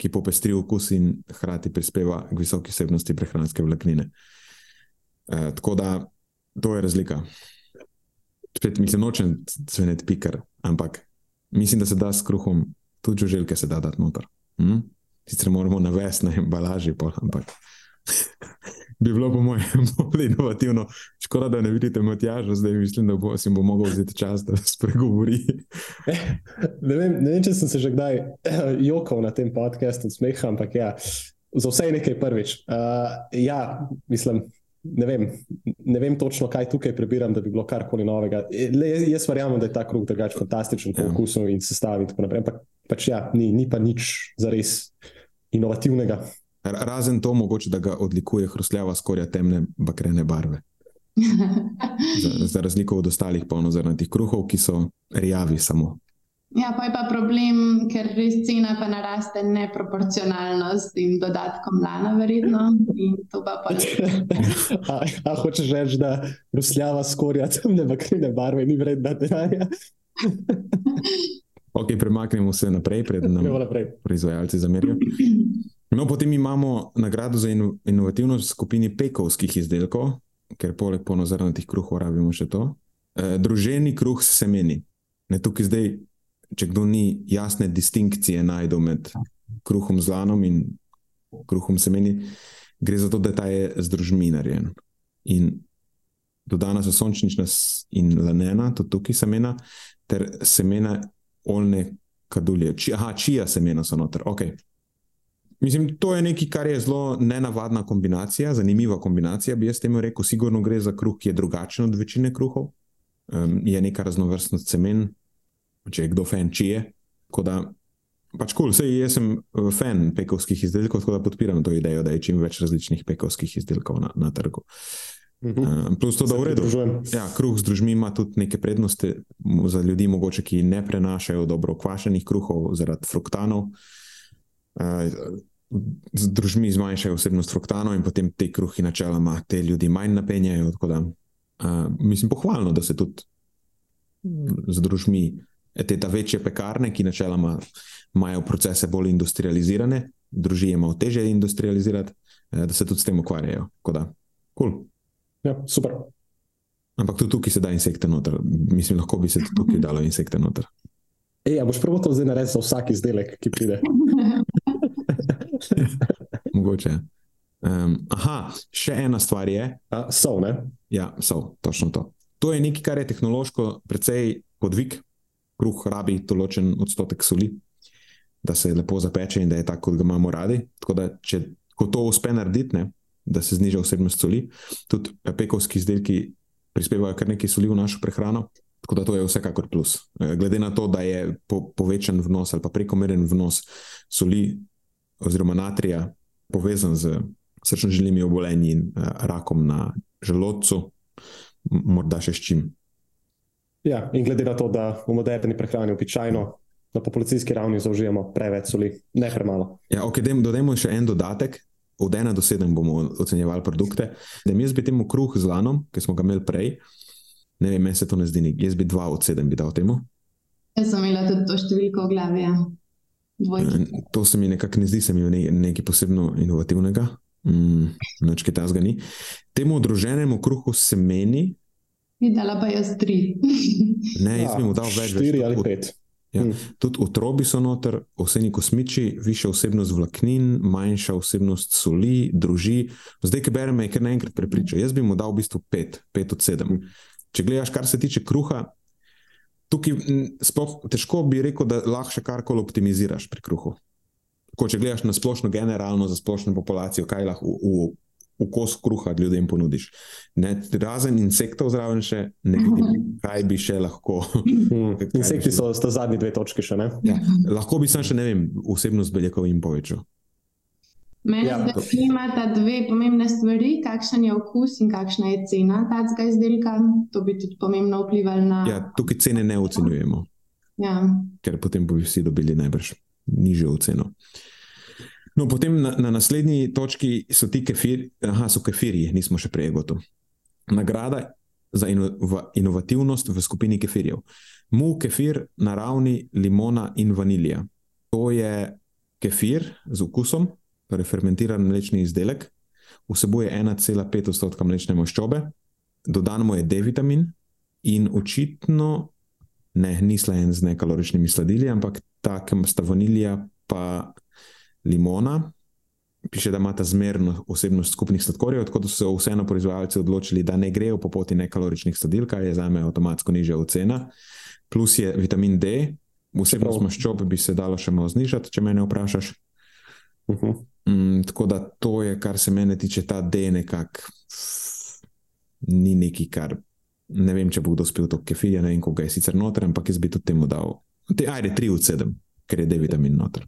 ki popestri okus in hkrati prispeva k visoki vsebnosti prehranske vlaknine. Uh, tako da to je razlika. Spet mislim, nočem se ne pikar, ampak mislim, da se da s kruhom, tudi žuželke se da dati noter. Hm? Sicer moramo navesti na embalaži, pol, ampak bi bilo po mojem bolj inovativno. Škoda, da ne vidite Matjaža, zdaj mislim, da bo, si bo mogel vzeti čas, da spregovori. ne, vem, ne vem, če sem se že kdaj jokal na tem podkastu, smeh, ampak ja, za vse je nekaj prvič. Uh, ja, mislim. Ne vem, ne vem točno, kaj tukaj prebiram, da bi bilo karkoli novega. Le, jaz verjamem, da je ta kruh drugačen, fantastičen po ja. okusu in sestavi. Ampak pač ja, ni, ni pa nič za res inovativnega. Razen to, mogoče, da ga odlikuje hrustljava skorja temne bakrene barve. za, za razliko od ostalih polnozrnatih kruhov, ki so rjavi samo. Ja, pa je pa problem, ker res cena pa naraste neproporcionalno s tem dodatkom lana, verjetno. A, a hočeš reči, da hrustljava skorja temne bakrene barve ni vredna denarja? ok, premaknemo se naprej, preden nam proizvajalci zamerijo. No, potem imamo nagrado za inovativnost v skupini pekovskih izdelkov, ker poleg ponozornatih kruhov rabimo še to. E, druženi kruh s semeni. Ne, tukaj zdaj, če kdo ni jasne distinkcije najdel med kruhom z lanom in kruhom semeni, gre za to, da ta je z družmi narejen. In dodana so sončnična in lanena, tudi tukaj semena, ter semena olne kadulje. Či, aha, čija semena so noter. Okay. Mislim, to je nekaj, kar je zelo nenavadna kombinacija, zanimiva kombinacija. Bi jaz temu rekel, sigurno gre za kruh, ki je drugačen od večine kruhov. Um, je neka raznovrstnost semen, če je kdo fan čije. Da, pač kul, cool, jaz sem uh, fan pekovskih izdelkov, tako da podpiram to idejo, da je čim več različnih pekovskih izdelkov na, na trgu. Uh, plus to, da v redu. Ja, kruh z družmi ima tudi neke prednosti za ljudi, mogoče, ki ne prenašajo dobro okvašenih kruhov zaradi fruktanov. Uh, družmi zmanjšajo vsebnost fruktano in potem te kruhi načeloma te ljudi manj napenjajo. Da, uh, mislim, pohvalno, da se tudi z družmi te ta večje pekarne, ki načeloma imajo procese bolj industrializirane, družine imajo teže industrializirati, uh, da se tudi s tem ukvarjajo. Da, cool. Ja, super. Ampak tudi tukaj se da insekte noter. Mislim, lahko bi se tudi tukaj dalo insekte noter. Ej, boš prvo to zdaj narediti za vsak izdelek, ki pride. Mogoče. Um, aha, še ena stvar je. A, so, ne? Ja, so, točno to. To je nekaj, kar je tehnološko precej podvig. Kruh rabi določen odstotek soli, da se lepo zapeče in da je tako, kot ga imamo radi. Tako da, če to uspe narediti, ne, da se zniža vsebnost soli, tudi pekovski izdelki prispevajo kar nekaj soli v našo prehrano. Tako da to je vsekakor plus. Glede na to, da je po, povečan vnos ali pa prekomeren vnos soli oziroma natrija, povezan z srčno-žilnimi obolenji in uh, rakom na želodcu, morda še s čim. Ja, in glede na to, da v moderni prehrani običajno na populacijski ravni zaužijemo preveč soli, ne premalo. Ja, ok, dodajmo še en dodatek. Od 1 do 7 bomo ocenjevali produkte. Da mi jaz bi temu kruh z lanom, ki smo ga imeli prej, ne vem, meni se to ne zdi, jaz bi 2 od 7 bi dal temu. Jaz sem imela tudi to številko v glavi. Ja. Dvojki. To se mi nekako ne zdi, da je nekaj posebno inovativnega, mm, noč kaj tasga ni. Temu odroženemu kruhu semeni Videla pa jaz tri. ne, jaz bi mu dal več. Štiri ali pet. Ja. Hmm. Tudi otrobi so noter, oseni kosmiči, višja osebnost vlaknin, manjša osebnost soli, druži. Zdaj, ki berem, je kar naenkrat prepričal. Jaz bi mu dal v bistvu pet, pet od sedem. Hmm. Če gledaš, kar se tiče kruha, tukaj sploh težko bi rekel, da lahko še karkoli optimiziraš pri kruhu. Ko če gledaš na splošno, generalno za splošno populacijo, kaj lahko v, v, v kos kruha ljudem ponudiš. Ne, razen insektov zraven še ne vidim, kaj bi še lahko. Hmm. Insekti so sta zadnji dve točki še ne. Ja, lahko bi sam še ne vem, vsebnost beljakovin povečal. Meni ja. se imata dve pomembne stvari, kakšen je okus in kakšna je cena tega izdelka. To bi tudi pomembno vplivalo na. Ja, tukaj cene ne ocenjujemo. Ja. Ker potem bi vsi dobili najbrž nižjo ceno. No, potem na, na naslednji točki so ti kefiri, aha, so kefiri, nismo še prej gotovi. Nagrada za ino, inovativnost v skupini kefirjev. Mu kefir na ravni limona in vanilija. To je kefir z okusom, torej fermentiran mlečni izdelek, vsebuje 1,5 odstotka mlečne maščobe, dodan mu je D-vitamin in očitno ne, ni slajen z nekaloričnimi sladili, ampak takem sta vanilija pa limona. Piše, da ima ta zmerno osebnost skupnih sladkorjev, tako da so se vseeno proizvajalci odločili, da ne grejo po poti nekaloričnih sladil, kar je za me avtomatsko nižja ocena. Plus je vitamin D, vsebnost maščobe bi se dalo še malo znižati, če me vprašaš. Uh mhm. -huh. Mm, tako da to je, kar se mene tiče, ta D nekako ni neki, kar ne vem, če bo kdo spil to kefir, ne vem, koga je sicer noter, ampak jaz bi tudi temu dal. Te, ajde, 3 od 7, ker je D vitamin noter.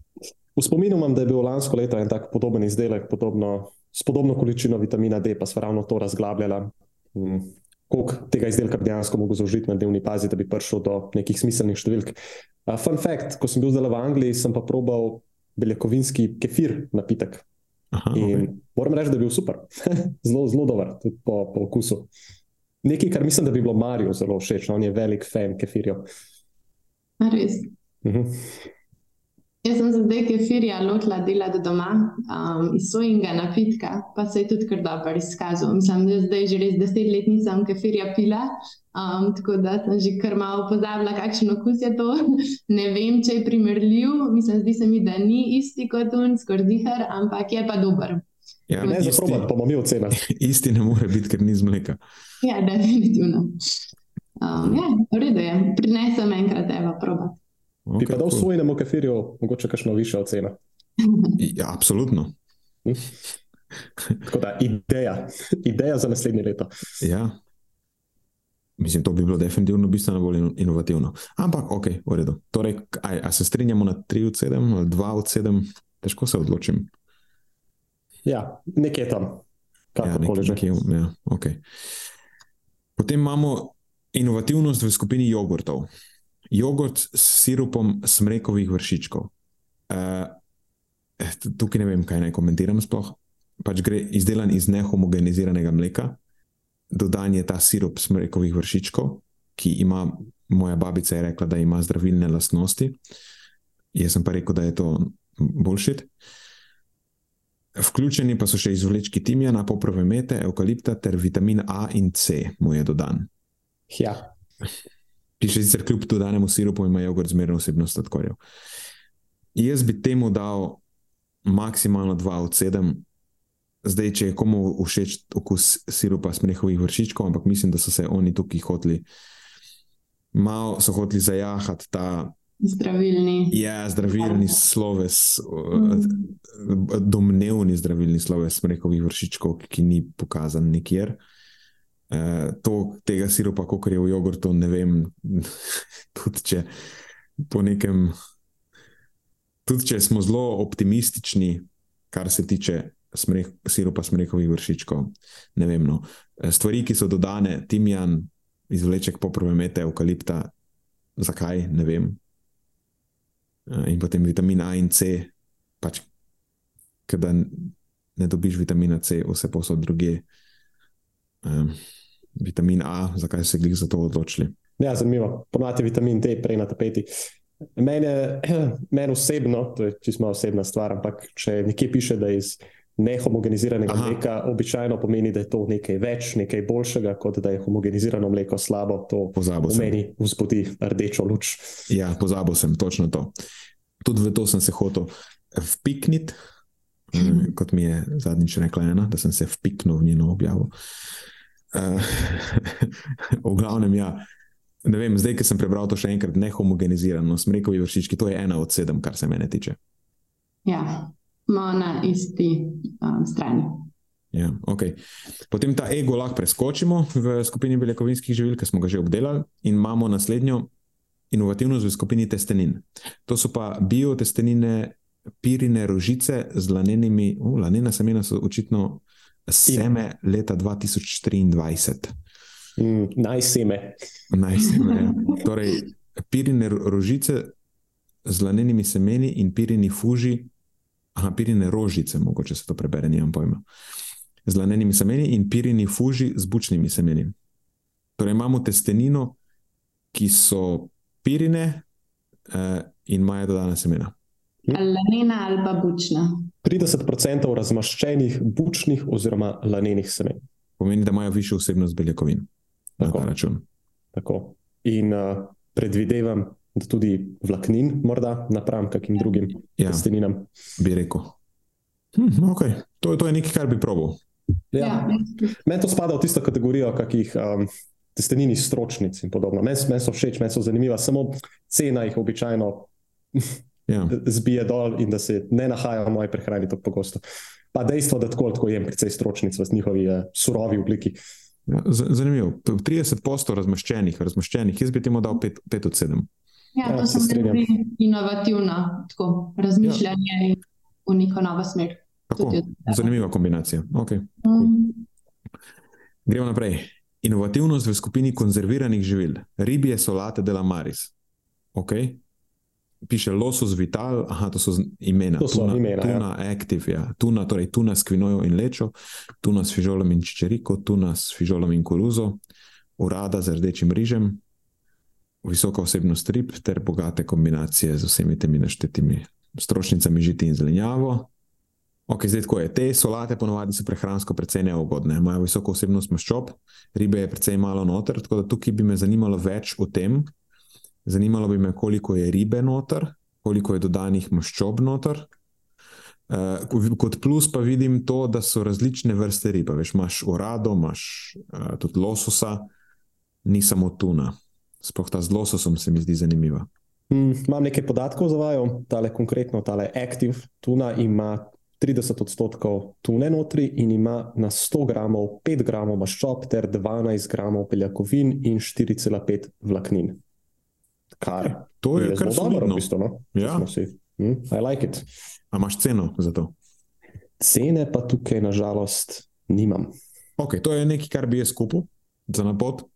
V spominu imam, da je bil lansko leto en tak podoben izdelek, podobno, s podobno količino vitamina D, pa smo ravno to razglabljali. Mm. Koliko tega izdelka bi dejansko lahko zaužil na dnevni bazi, da bi prišel do nekih smiselnih številk. Uh, fun fact: ko sem bil zdaj v Angliji, sem pa probal beljakovinski kefir napitek. Aha, okay. Moram reči, da je bil super, zelo, zelo dober, tudi po, po okusu. Nekaj, kar mislim, da bi bilo Mariju zelo všeč, no, on je velik fan kefirjev. Res. Uh mhm. -huh. Jaz sem se zdaj kefirja lotila delati doma um, iz sojnega napitka, pa se je tudi kar dobro izkazal. Mislim, da zdaj že res deset let nisem kefirja pila, um, tako da sem že kar malo pozabila, kakšen okus je to. ne vem, če je primerljiv, mislim, zdi se mi, da ni isti kot un, skoraj zihar, ampak je pa dober. Ja, ne, za probat, pa bomo mi ocena. isti ne more biti, ker ni z mleka. Ja, definitivno. Um, ja, v redu je, prinesem enkrat, evo, probat. Okay, Bi pa dal cool. svojemu kefirju, mogoče kakšno višjo ceno. Ja, absolutno. Hm? Tako da, ideja, ideja za naslednje leto. Ja. Mislim, to bi bilo definitivno bistveno bolj inovativno. Ampak, ok, v redu. Torej, aj, a se strinjamo na 3 od 7 ali 2 od 7, težko se odločim. Ja, nekje tam, kako ja, že. Nekje, ja, okay. Potem imamo inovativnost v skupini jogurtov jogurt s sirupom smrekovih vršičkov. Uh, tukaj ne vem, kaj naj komentiram. Sploh. Pač gre izdelan iz nehomogeniziranega mleka, dodan je ta sirup smrekovih vršičkov, ki ima, moja babica je rekla, da ima zdravilne lastnosti. Jaz sem pa rekel, da je to boljšit. Vključeni pa so še izvlečki timijana, poprove mete, eukalipta ter vitamin A in C, mu je dodan. Ja ki še sicer kljub dodanemu sirupu ima jogurt zmerno osebnost sladkorjev. Jaz bi temu dal maksimalno 2 od 7, zdaj, če je komu všeč okus sirupa smrehovih vršičkov, ampak mislim, da so se oni tukaj hoteli, malo so hoteli zajahati ta. Zdravilni. Ja, zdravilni sloves, mm. domnevni zdravilni sloves smrekovih vršičkov, ki ni pokazan nikjer. Eh, to, tega siropa, kot je v jogurtu, ne vem. tudi če po nekem. Tudi če smo zelo optimistični, kar se tiče smreh, siropa smrekovih vršičkov, ne vem. No. Eh, stvari, ki so dodane, timjan, izvleček poprve mete, eukalipta, zakaj, ne vem. Eh, in potem vitamin A in C, pač, ker ne dobiš vitamina C, vse posod druge. Um, vitamin A, zakaj se jih za to odločili. Ja, zanimivo. Ponavadi je vitamin D prej na tapeti. Meni men osebno, to je čisto osebna stvar, ampak če nekje piše, da iz nehomogeniziranega Aha. mleka običajno pomeni, da je to nekaj več, nekaj boljšega, kot da je homogenizirano mleko slabo. To v meni vzbudi rdečo luč. Ja, pozabil sem točno to. Tudi v to sem se hotel vpikniti, mm. kot mi je zadnjič rekla ena, da sem se vpiknil v njeno objavo. Uh, v glavnem, ja. Ne vem, zdaj, ki sem prebral to še enkrat, nehomogenizirano, smrekovi vršički, to je ena od sedem, kar se mene tiče. Ja, smo na isti um, strani. Ja, okay. Potem ta ego lahko preskočimo v skupini beljakovinskih živil, ki smo ga že obdelali, in imamo naslednjo inovativnost v skupini testenin. To so pa biotestenine, pirine rožice z lanenimi, uh, lanena semena so očitno seme leta 2023. Mm, najseme. Najseme. Ja. Torej, pirine rožice z lanenimi semeni in pirini fuži aha, pirine rožice, mogoče se to prebere, nimam pojma. Z lanenimi semeni in pirini fuži z bučnimi semeni. Torej imamo testenino, ki so pirine eh, in imajo dodana semena. Lanena ali pa bučna. 30% razmaščenih bučnih oziroma lanenih semen. Pomeni, da imajo višjo vsebnost beljakovin na ta račun. Tako. In uh, predvidevam, tudi vlaknin, morda napram kakim drugim ja, testeninam. Bi rekel. Hm, okay. to, to je nekaj, kar bi probil. Ja. Ja. Meni to spada v tisto kategorijo, kakih um, testenin iz stročnic in podobno. Meni men so všeč, meni so zanimiva, samo cena jih običajno ja. zbije dol in da se ne nahajajo v moji prehrani tako pogosto. Pa dejstvo, da tako, tako jem precej stročnic v njihovi uh, surovi obliki. Ja, zanimivo. 30 posto razmaščenih, razmaščenih, jaz bi temu dal 5 od 7. Ja, ja, to se zdi inovativno, tako razmišljanje ja. v neko novo smer. Tako, zanimiva kombinacija. Okay, cool. um. Gremo naprej. Inovativnost v skupini konzerviranih živil, ribje solate de la maris. Okay. Piše losos vital, aha, to so imena. To so tuna, imena. Tuna ja. active, ja. tuna, torej tuna s kvinojo in lečo, tuna s fižolom in čičeriko, tuna s fižolom in koruzo, urada z rdečim rižem, visoka osebnost rib ter bogate kombinacije z vsemi temi naštetimi strošnicami, žiti in zelenjavo. Ok, zdaj tako je. Te solate ponovadi so prehransko precej neugodne, imajo visoko osebnost maščob, ribe je precej malo noter, tako da tukaj bi me zanimalo več o tem. Zanimalo bi me, koliko je ribe noter, koliko je dodanih maščob noter. Uh, kot plus pa vidim to, da so različne vrste ribe. Veš, imaš orado, imaš uh, tudi lososa, ni samo tuna. Sploh ta z lososom se mi zdi zanimiva. Mm, imam nekaj podatkov za vajo, tale konkretno, tale Active tuna ima 30 odstotkov tune notri in ima na 100 gramov 5 gramov maščob ter 12 gramov beljakovin in 4,5 vlaknin. Kar to je, je kar zelo dobro, v bistvu. No? Ja. Mm, I like it. A imaš ceno za to? Cene pa tukaj, nažalost, nimam. Ok, to je nekaj, kar bi jaz kupil za napot.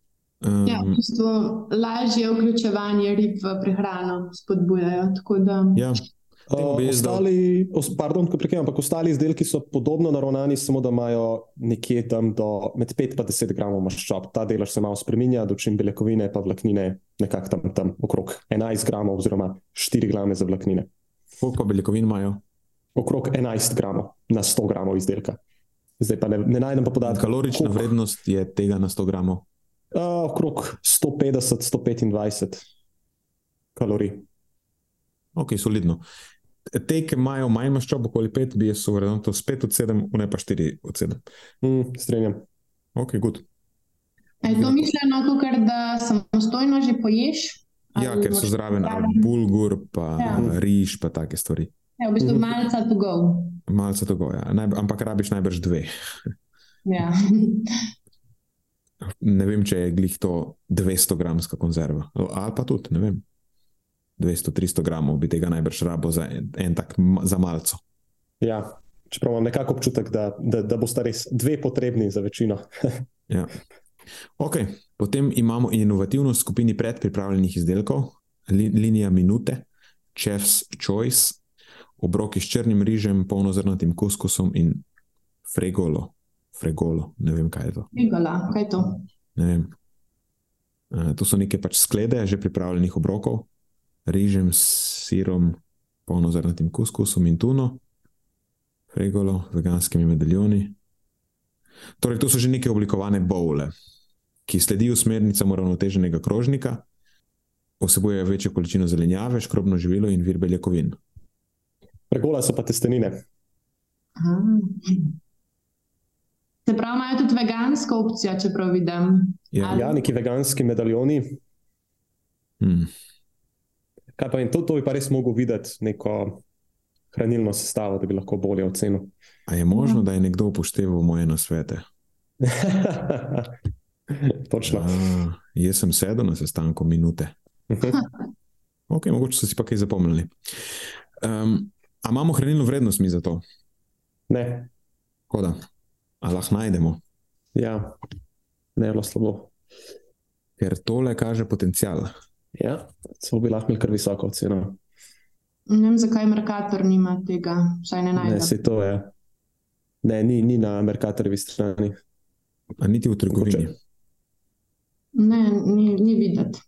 Um, ja, v bistvu lažje vključevanje rib v prehrano spodbujajo. Ja. Uh, ostali, pardon, prekaj, ampak ostali izdelki so podobno naravnani, samo da imajo nekje tam do med 5 in 10 gramov maščob. Ta delež se malo spremenja, dočim beljakovine pa vlaknine nekako tam, tam okrog 11 gramov, oziroma 4 grame za vlaknine. Koliko beljakovin imajo? Okrog 11 gramov na 100 gramov izdelka. Zdaj pa ne, ne najdem pa podatka. Kalorična koliko... vrednost je tega na 100 gramov. Uh, okrog 150-125 kalorij. Ok, solidno. Te, ki imajo manj maščob, okoli 5, bi jaz uvrnil to 5 od 7, ne pa 4 od 7. Mm, Strenjam. Ok, good. Je to mišljeno tukaj, da samostojno že poješ? Ja, ker so zraven bulgur, pa ja. riž, pa take stvari. Ja, v bistvu mhm. malce to go. Malce to go, ja. Ampak rabiš najbrž dve. ja. ne vem, če je glih to 200-gramska konzerva. Ali pa tudi, ne vem. 200-300 gramov bi tega najbrž rabo za en, en tak za malce. Ja, čeprav imam nekako občutek, da, da, da boste res dve potrebni za večino. ja. okay. Potem imamo inovativnost v skupini predpripravljenih izdelkov, li, linija minute, Chef's Choice, obroki s črnim rižem, polnozrnatim kuskusom in fregolo fregolo, ne vem, kaj je to. Fregola, kaj je to? Ne vem. Uh, to so neke pač sklede, že pripravljenih obrokov, rižem s sirom, polnozrnatim kuskusom in tuno. regolo, veganskimi medaljoni. Torej, to so že neke oblikovane bole, ki sledijo smernicam uravnoteženega krožnika, vsebujejo večjo količino zelenjave, škrobno živilo in vir beljakovin. Regola so pa testenine. Se pravi, imajo tudi vegansko opcijo, če prav vidim. Ja, ja neki veganski medaljoni. Hmm. Kaj pa in to, to bi pa res mogel videti, neko hranilno sestavo, da bi lahko bolje ocenil. A je možno, da je nekdo upošteval moje nasvete? Točno. A, jaz sem sedel na sestanku minute. ok, mogoče so si pa kaj zapomnili. Um, a imamo hranilno vrednost mi za to? Ne. Hoda. A lahko najdemo? Ja, ne, zelo slabo. Ker tole kaže potencial. Ja, so bi lahko imeli kar visoko ceno. Ne vem, zakaj Merkator nima tega, vsaj ne najdem. Ne, se to je. Ne, ni, ni na Merkatorjevi strani. A niti v trgovini. Ne, ni, ni videti.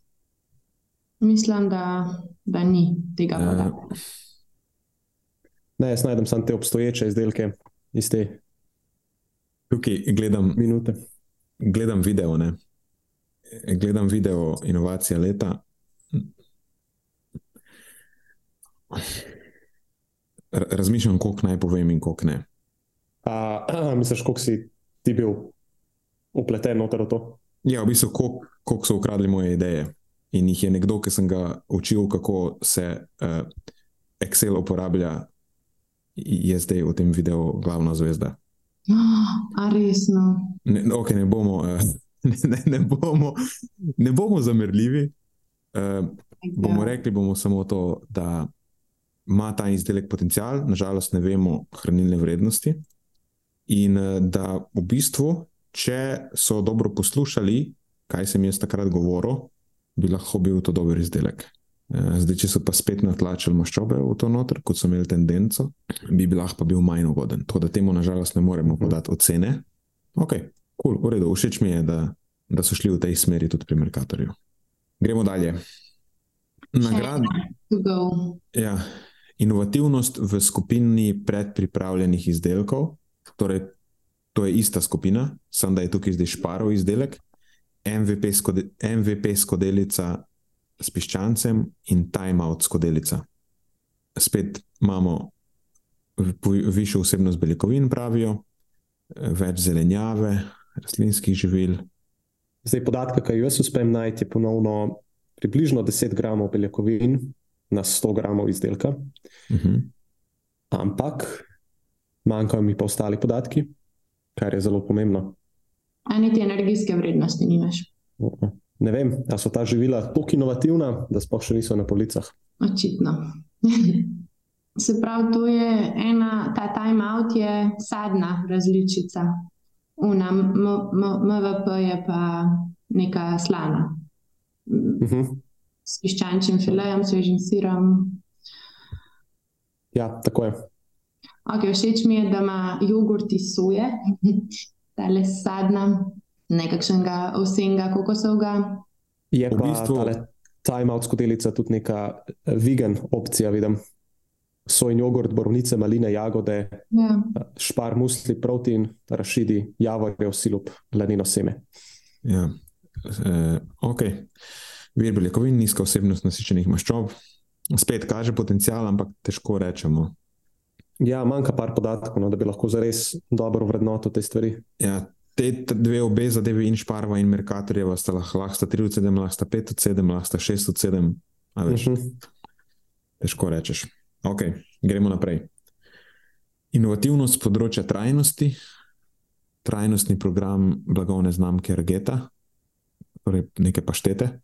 Mislim, da, da ni tega Ja. podatka. Ne, jaz najdem samo te obstoječe izdelke iz te Tukaj gledam, minute. gledam video, ne? gledam video inovacija leta. Razmišljam, koliko naj povem in koliko ne. A, a, misliš, koliko si ti bil upleten noter v to? Ja, v bistvu, koliko, koliko so ukradli moje ideje. In jih je nekdo, ki sem ga učil, kako se uh, Excel uporablja, je zdaj v tem videu glavna zvezda. A resno. Ne, okay, ne, bomo, uh, ne, ne, ne, bomo, ne bomo zamerljivi. Uh, bomo rekli bomo samo to, da ima ta izdelek potencial, nažalost, ne vemo hranilne vrednosti. In eh, da v bistvu, če so dobro poslušali, kaj sem jaz takrat govoril, bi lahko bil to dober izdelek. Eh, Zdaj, če so pa spet natlačili maščobe v to noter, kot so imeli tendenco, bi bil lahko pa bil manj ugoden. Tako da temu nažalost ne moremo podati ocene. Ok, kul, cool, v redu, všeč mi je, da, da so šli v tej smeri tudi pri Merkatorju. Gremo dalje. Nagrad, To go. ja, inovativnost v skupini predpripravljenih izdelkov, torej to je ista skupina, samo da je tukaj zdaj šparov izdelek, MVP, skode, MVP skodelica s piščancem in timeout skodelica. Spet imamo višjo vsebnost beljakovin, pravijo, več zelenjave, rastlinskih živil. Zdaj, podatka, ki jaz uspem najti, je ponovno približno 10 gramov beljakovin na 100 gramov izdelka, Uh -huh. ampak manjkajo mi pa ostali podatki, kar je zelo pomembno. A niti energijske vrednosti nimaš. Ne vem, ali so ta živila tako inovativna, da sploh še niso na policah. Očitno. Se pravi, to je ena, ta timeout je sadna različica. Una, MVP je pa neka slana. Uh -huh. S piščančjim filejem, svežim sirom. Ja, tako je. Okay, všeč mi je, da ima jogurt iz soje, tale sadna, nekakšnega ovsenga, kokosovega. Je V pa bistvu- tale timeout skodelica tudi neka eh, vegan opcija, vidim. Sojni jogurt, borovnice, maline, jagode, Ja. špar, musli, protein, rašidi, javorjev sirup, lanino seme. Ja, e, ok. Vir beljakovin, nizka vsebnost nasičenih maščob. Spet kaže potencial, ampak težko rečemo. Ja, manjka par podatkov, no, da bi lahko zares dobro vrednotil te stvari. Ja, te dve obe zadeve, in Šparva in Merkatorjeva, sta lahko, lahko sta 3 od 7, lahko sta 5 od 7, lahko sta 6 od 7. A veš, Uh -huh. težko rečeš. Ok, gremo naprej. Inovativnost z področja trajnosti, trajnostni program blagovne znamke Argeta, torej neke paštete,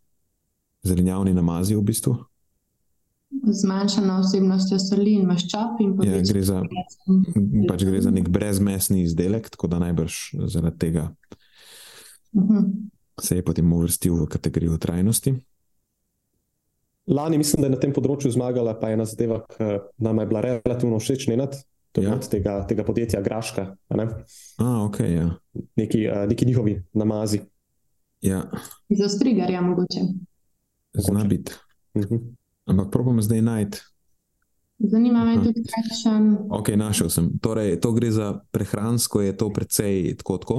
zelenjavni namazi v bistvu. Zmanjšana vsebnostjo soli in maščob. In Ja, gre za pač gre za nek brezmesni izdelek, tako da najbrž zaradi tega Mhm. se je potem uvrstil v kategorijo trajnosti. Lani mislim, da je na tem področju zmagala pa ena zadeva, ki nam je bila relativno všeč, nenad. To je Ja. tega, tega podjetja Graška, a ne? A, ok, ja. neki, uh, neki njihovi namazi. ja Iz ostrigarja mogoče. zna biti. Uh -huh. Ampak probam zdaj najti Zanima me tudi, kakšen. Ok, našel sem. Torej, to gre za prehransko, je to precej tako. tako.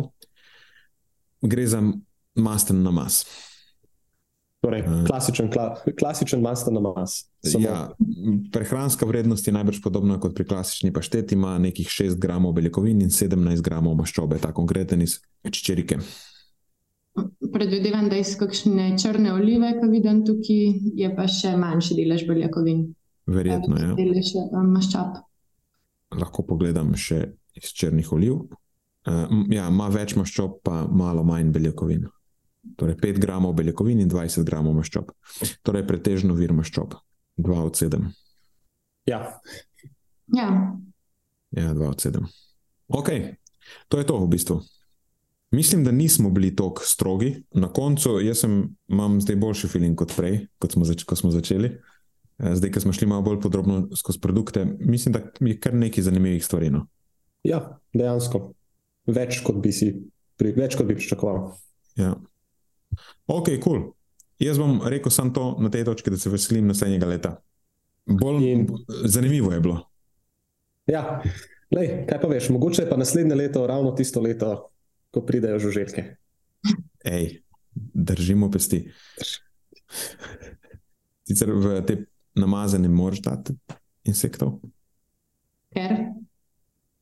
Gre za masten namaz. Torej, klasičen, kla, klasičen masten namaz. Samo... Ja, prehranska vrednost je najbrž podobna kot pri klasični pašteti, ima nekih 6 gramov beljakovin in 17 gramov maščobe, ta konkreten iz čičerike. Predvidevam, da iz kakšne črne olive, ki vidim tukaj, je pa še manjši delež beljakovin. Verjetno je. Ja. Delež um, maščob. Lahko pogledam še iz črnih oliv. Uh, ja, ima več maščob, pa malo manj beljakovin. Torej 5 gramov beljakovin in 20 gramov maščob. Torej, pretežno vir maščob, 2 od 7. Ja. Ja. Ja, 2 od 7. Ok, to je to v bistvu. Mislim, da nismo bili tako strogi. Na koncu sem, imam zdaj boljši feeling kot prej, kot smo, zač ko smo začeli. Eh, zdaj, ko smo šli malo bolj podrobno skozi produkte, mislim, da je kar nekaj zanimivih stvari. No? Ja, dejansko. Več kot bi si, pri, več kot bi pričakoval. Ja. Ok, kul. Cool. Jaz bom rekel samo to na tej točki, da se veselim naslednjega leta. Bolj In... zanimivo je bilo. Ja, Lej, kaj pa veš, mogoče je pa naslednje leto ravno tisto leto, ko pridejo žuželke. Ej, držimo pesti. Sicer v te namazane moraš dati insektov. Ker?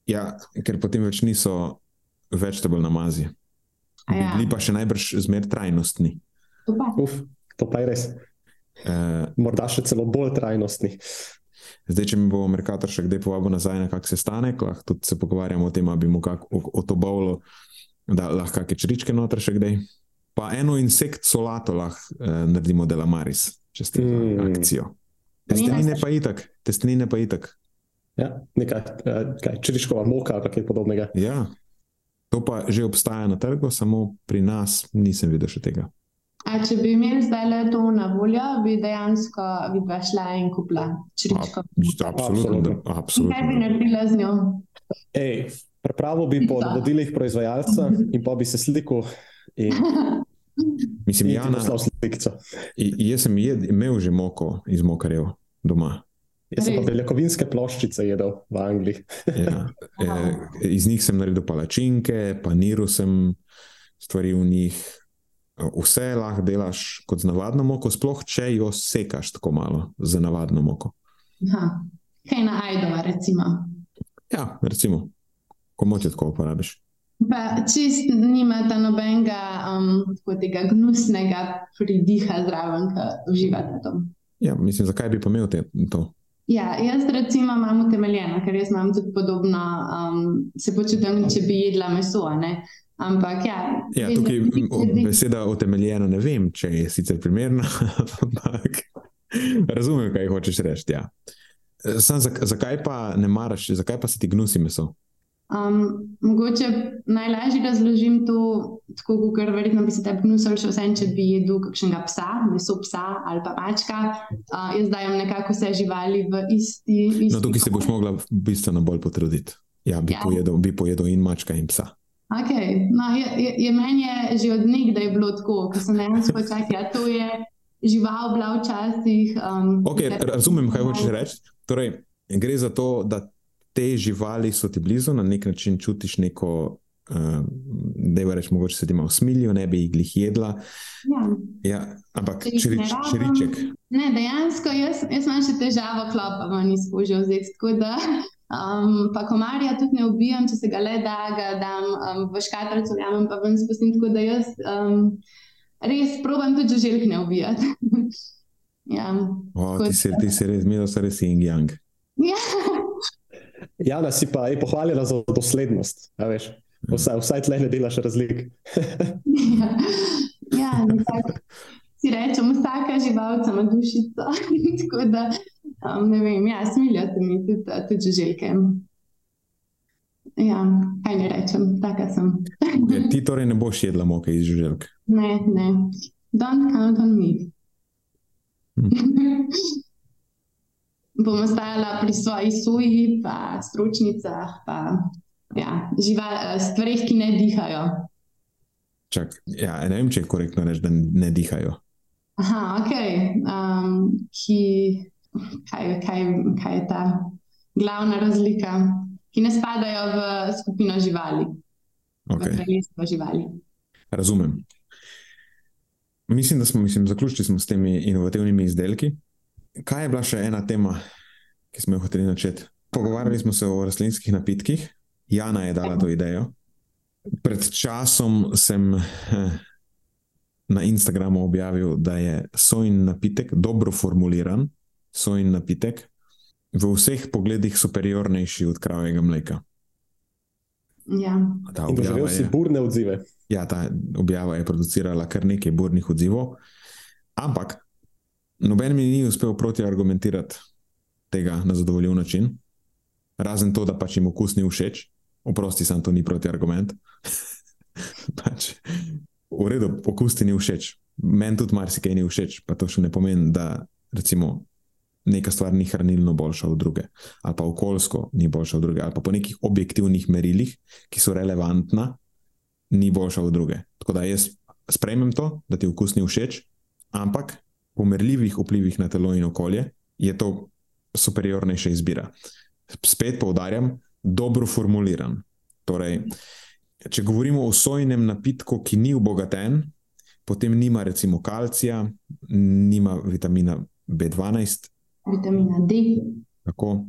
Ja, ker potem več niso več te bolj namazi. Ja. Bili pa še najbrž zmer trajnostni. To pa, Uf, to pa je res. Uh, Morda še celo bolj trajnostni. zdaj, če mi bo Merkator še kdaj povabil nazaj na kak sestanek, lahko tudi se pogovarjamo o tem, ali bi mu kak, o, o to bavlo, da lahko kakšne čričke noter še kdaj. Pa eno insekt solato lahko uh, naredimo delamaris, če ste mm. akcijo. Testenine pa itak, testenine pa itak. Ja, nekaj, kaj, čričkova moka ali kaj podobnega. Ja. To pa že obstaja na trgu, samo pri nas nisem videl še tega. A če bi imeli zdaj le to na voljo, bi dejansko bi šla in kupila črnčko. Absolutno. absolutno. Kaj bi naredila z njo? Ej, Prepravo bi po navodilih proizvajalca in pa bi se slikal. In... Mislim, da je jaz sem jed, imel že moko iz mokarjev doma. Jaz sem pa beljakovinske ploščice jedel v Angliji. ja, eh, iz njih sem naredil palačinke, paniral sem stvari v njih. Vse lahko delaš kot z navadno moko, sploh če jo sekaš tako malo z navadno moko. Aha. Kaj na ajdova, recimo? Ja, recimo, komu ti tako uporabiš. Pa čist nima ta nobenega um, tega gnusnega pridiha zraven, ki uživate to. Ja, mislim, zakaj bi imel te, to? Ja, jaz recimo imam utemeljeno, ker jaz imam tudi podobno, um, se počutim, če bi jedla meso. Ne? Ampak, ja, ja, tukaj je beseda utemeljena. Ne vem, če je sicer primerna, ampak razumem, kaj hočeš reči. Ja. Sam, zakaj pa ne maraš, zakaj pa se ti gnusi meso? Um, mogoče najlažje razložim to, tako kot verjetno bi se tebi gnusili, še vsem, če bi jedel kakšnega psa, meso psa ali pa mačka. Uh, jaz dajem nekako vse živali v isti. isti no, tukaj se boš mogla bistveno bolj potruditi. Ja, bi, ja. Pojedel, bi pojedel in mačka in psa. Okay. No, je, je, je meni je že od nekdaj bilo tako, ko sem dejansko čakal, da ja, to je žival bila včasih. Um, okay, razumem, kaj hočeš reči. Torej, gre za to, da te živali so ti blizu, na nek način čutiš neko, uh, da je reč, mogoče se ti malo smilijo, ne bi jih jedla. Ja. Ja, ampak čirič, čiriček. Ne, dejansko jaz, jaz imam še težavo klopa, vam izkužil zdaj. Um, pa komarja tudi ne ubijam, če se ga le da, ga dam um, v škatrico, jamem pa ven spustim. Tako da jaz um, res probujem tudi žuželk ne ubijati. ja, o, ti, se, ti se res, mi smo res in yang. Ja. Jana si pa je pohvaljena za doslednost. Vsaj, vsaj tle ne delaš razlik. ja, ja si rečemo, vsaka živalca ima dušico. Tako da, um, ne vem, ja, smilijo se mi tudi, tudi žuželke. Ja, kaj ne rečem, taka sem. ja, ti torej ne boš jedla moke iz žuželk? Ne, ne. Don't count on me. Hm. Bom ostala pri svoji suji, pa stročnicah, pa ja, žival, stvarih, ki ne dihajo. Čak, ja, ne vem, če je korektno reči, da ne dihajo. Aha, ok. Um, ki kaj, kaj, kaj je ta glavna razlika, ki ne spadajo v skupino živali, okay. v kraljestvo živali. Razumem. Mislim, da smo mislim, zaključili smo s temi inovativnimi izdelki. Kaj je bila še ena tema, ki smo jo hoteli načeti? Pogovarjali smo se o rastlinskih napitkih. Jana je dala to idejo. Pred časom sem eh, na Instagramu objavil, da je sojni napitek dobro formuliran, sojni napitek, v vseh pogledih superiornejši od kravjega mleka. Ja. Doživel si burne odzive. Ja, ta objava je producirala kar nekaj burnih odzivov, ampak noben mi ni uspel proti argumentirati tega na zadovoljiv način, razen to, da pač jim okus ni všeč. Oprosti, sem to ni proti argument. pač, v redu, okus ti ni všeč. Meni tudi marsikaj ni všeč, pa to še ne pomeni, da recimo neka stvar ni hranilno boljša od druge, ali pa okoljsko ni boljša od druge, ali pa po nekih objektivnih merilih, ki so relevantna, ni boljša od druge. Tako da jaz sprejmem to, da ti okus ni všeč, ampak po merljivih vplivih na telo in okolje je to superiornejša izbira. Spet poudarjam, dobro formuliran. Torej, če govorimo o sojnem napitku, ki ni obogaten, potem nima recimo kalcija, nima vitamina B12, vitamina D. Tako,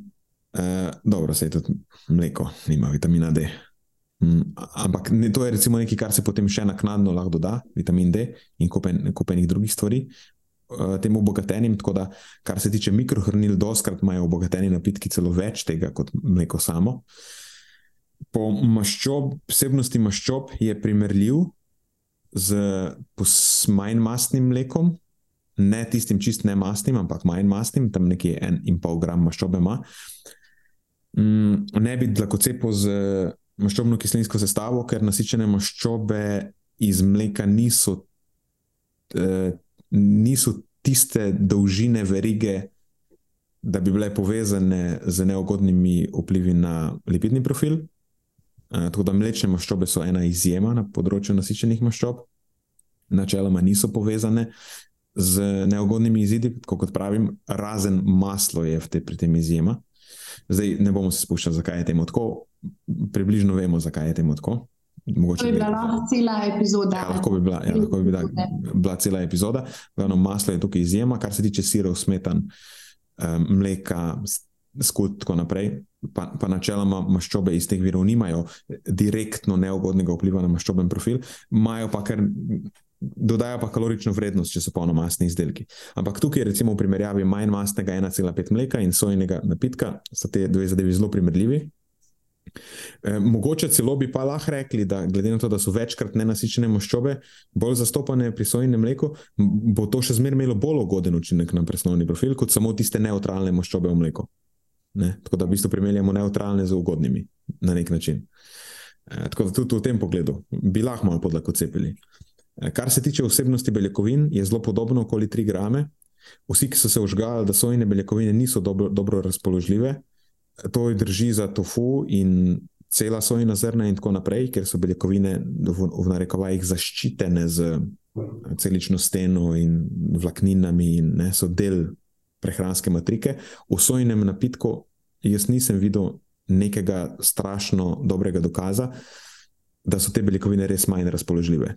e, dobro, se je tudi mleko, nima vitamina D. Mm, ampak ne, to je recimo nekaj, kar se potem še naknadno lahko doda, vitamin D in kupenih drugih stvari. Eh, temu obogatenim, tako da, kar se tiče mikrohranil, doskrat imajo obogateni napitki celo več tega kot mleko samo. Po maščob, vsebnosti maščob je primerljiv z manj mastnim mlekom, ne tistim čist ne mastnim, ampak manj mastnim, tam nekje en in pol gram maščobe ima. Mm, ne bi lahko cepil z maščobno kislinsko sestavo, ker nasičene maščobe iz mleka niso, eh, niso tiste dolžine verige, da bi bile povezane z neugodnimi vplivi na lipidni profil. Eh, tako da mlečne maščobe so ena izjema na področju nasičenih maščob. Načeloma niso povezane, z neugodnimi izidi, kot pravim, razen maslo je te, pri tem izjema. Zdaj ne bomo se spuščali, zakaj je temu tako, približno vemo, zakaj je temu tako. Mogoče to je bila lahko cela epizoda. Ja, lahko bi bila, ja, lahko bi bila, bila cela epizoda. Glavno, maslo je tukaj izjema, kar se tiče sirov, smetan, um, mleka, skut in tako naprej. Pa, pa načeloma maščobe iz teh virov nimajo direktno neugodnega vpliva na maščoben profil, imajo pa kar dodaja pa kalorično vrednost, če so polnomastni izdelki. Ampak tukaj, recimo, v primerjavi manj mastnega 1,5 mleka in sojnega napitka, so te dve zadevi zelo primerljivi. E, mogoče celo bi pa lahko rekli, da glede na to, da so večkrat nenasičene maščobe bolj zastopane pri sojnem mleku, bo to še zmeraj imelo bolj ugoden učinek na presnovni profil, kot samo tiste neutralne maščobe v mleku. Ne? Tako da v bistvu primerjamo neutralne z ugodnimi na nek način. E, tako da tudi v tem pogledu bi lahko malo podlako cepili. Eh, kar se tiče vsebnosti beljakovin, je zelo podobno, okoli 3 grame. Vsi, ki so se užgali, da sojne beljakovine niso dobro, dobro razpoložljive, to drži za tofu in cela sojna zrna, in tako naprej, ker so beljakovine v, v narekovajih zaščitene z eh, celično steno in vlakninami, in ne, so del prehranske matrike. V sojnem napitku jaz nisem videl nekega strašno dobrega dokaza da so te beljakovine res manj razpoložljive.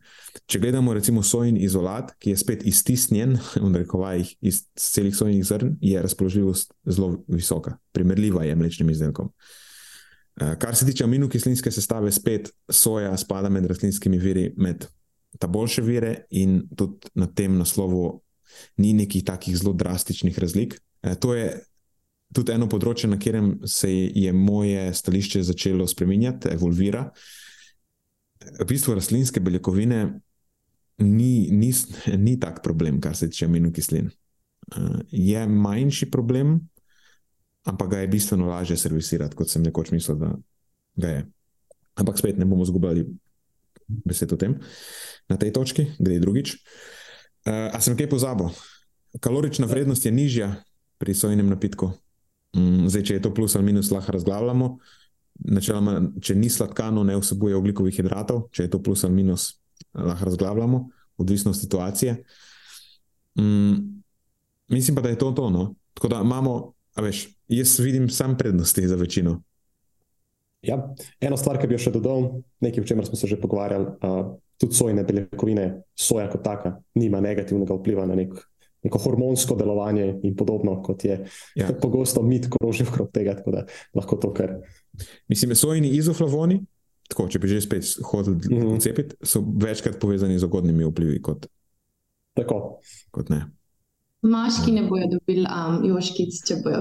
Če gledamo recimo sojni izolat, ki je spet iztisnjen, v rekovajih iz celih sojnih zrn, je razpoložljivost zelo visoka, primerljiva je mlečnim izdelkom. Eh, kar se tiče aminokislinske sestave, spet soja spada med rastlinskimi viri, med ta boljše vire, in tudi na tem naslovu ni nekih takih zelo drastičnih razlik. Eh, to je tudi eno področje, na katerem se je moje stališče začelo spreminjati, evolvira v bistvu rastlinske beljakovine ni, ni, ni tak problem, kar se tiče aminokislin. Uh, je manjši problem, ampak ga je bistveno lažje servisirati, kot sem nekoč mislil, da ga je. Ampak spet ne bomo zgubljali besed o tem na tej točki, gre drugič. Uh, a sem kaj pozabil? Kalorična vrednost je nižja pri sojnem napitku. Um, zdaj, če je to plus ali minus, lahko razglavljamo. Načeloma, če ni sladkano, ne vsebuje oglikovih hidratov, če je to plus ali minus, lahko razglabljamo, odvisno od situacije. Mm, mislim pa, da je to to. No? Tako da imamo, veš, jaz vidim sam prednosti za večino. Ja, ena stvar, ki bi jo še dodal, nekaj, o čemer smo se že pogovarjali, uh, tudi sojne beljakovine, soja kot taka, nima negativnega vpliva na nek, neko hormonsko delovanje in podobno, kot je ja. pogosto mit, ko roži okrog tega. Tako da lahko to kar. Mislim, sojni izoflavoni, tako, če bi že spet hodil mm -hmm. cepiti, so večkrat povezani z ugodnimi vplivi kot, kot ne. Moški ne bodo dobili um, joškic, če bojo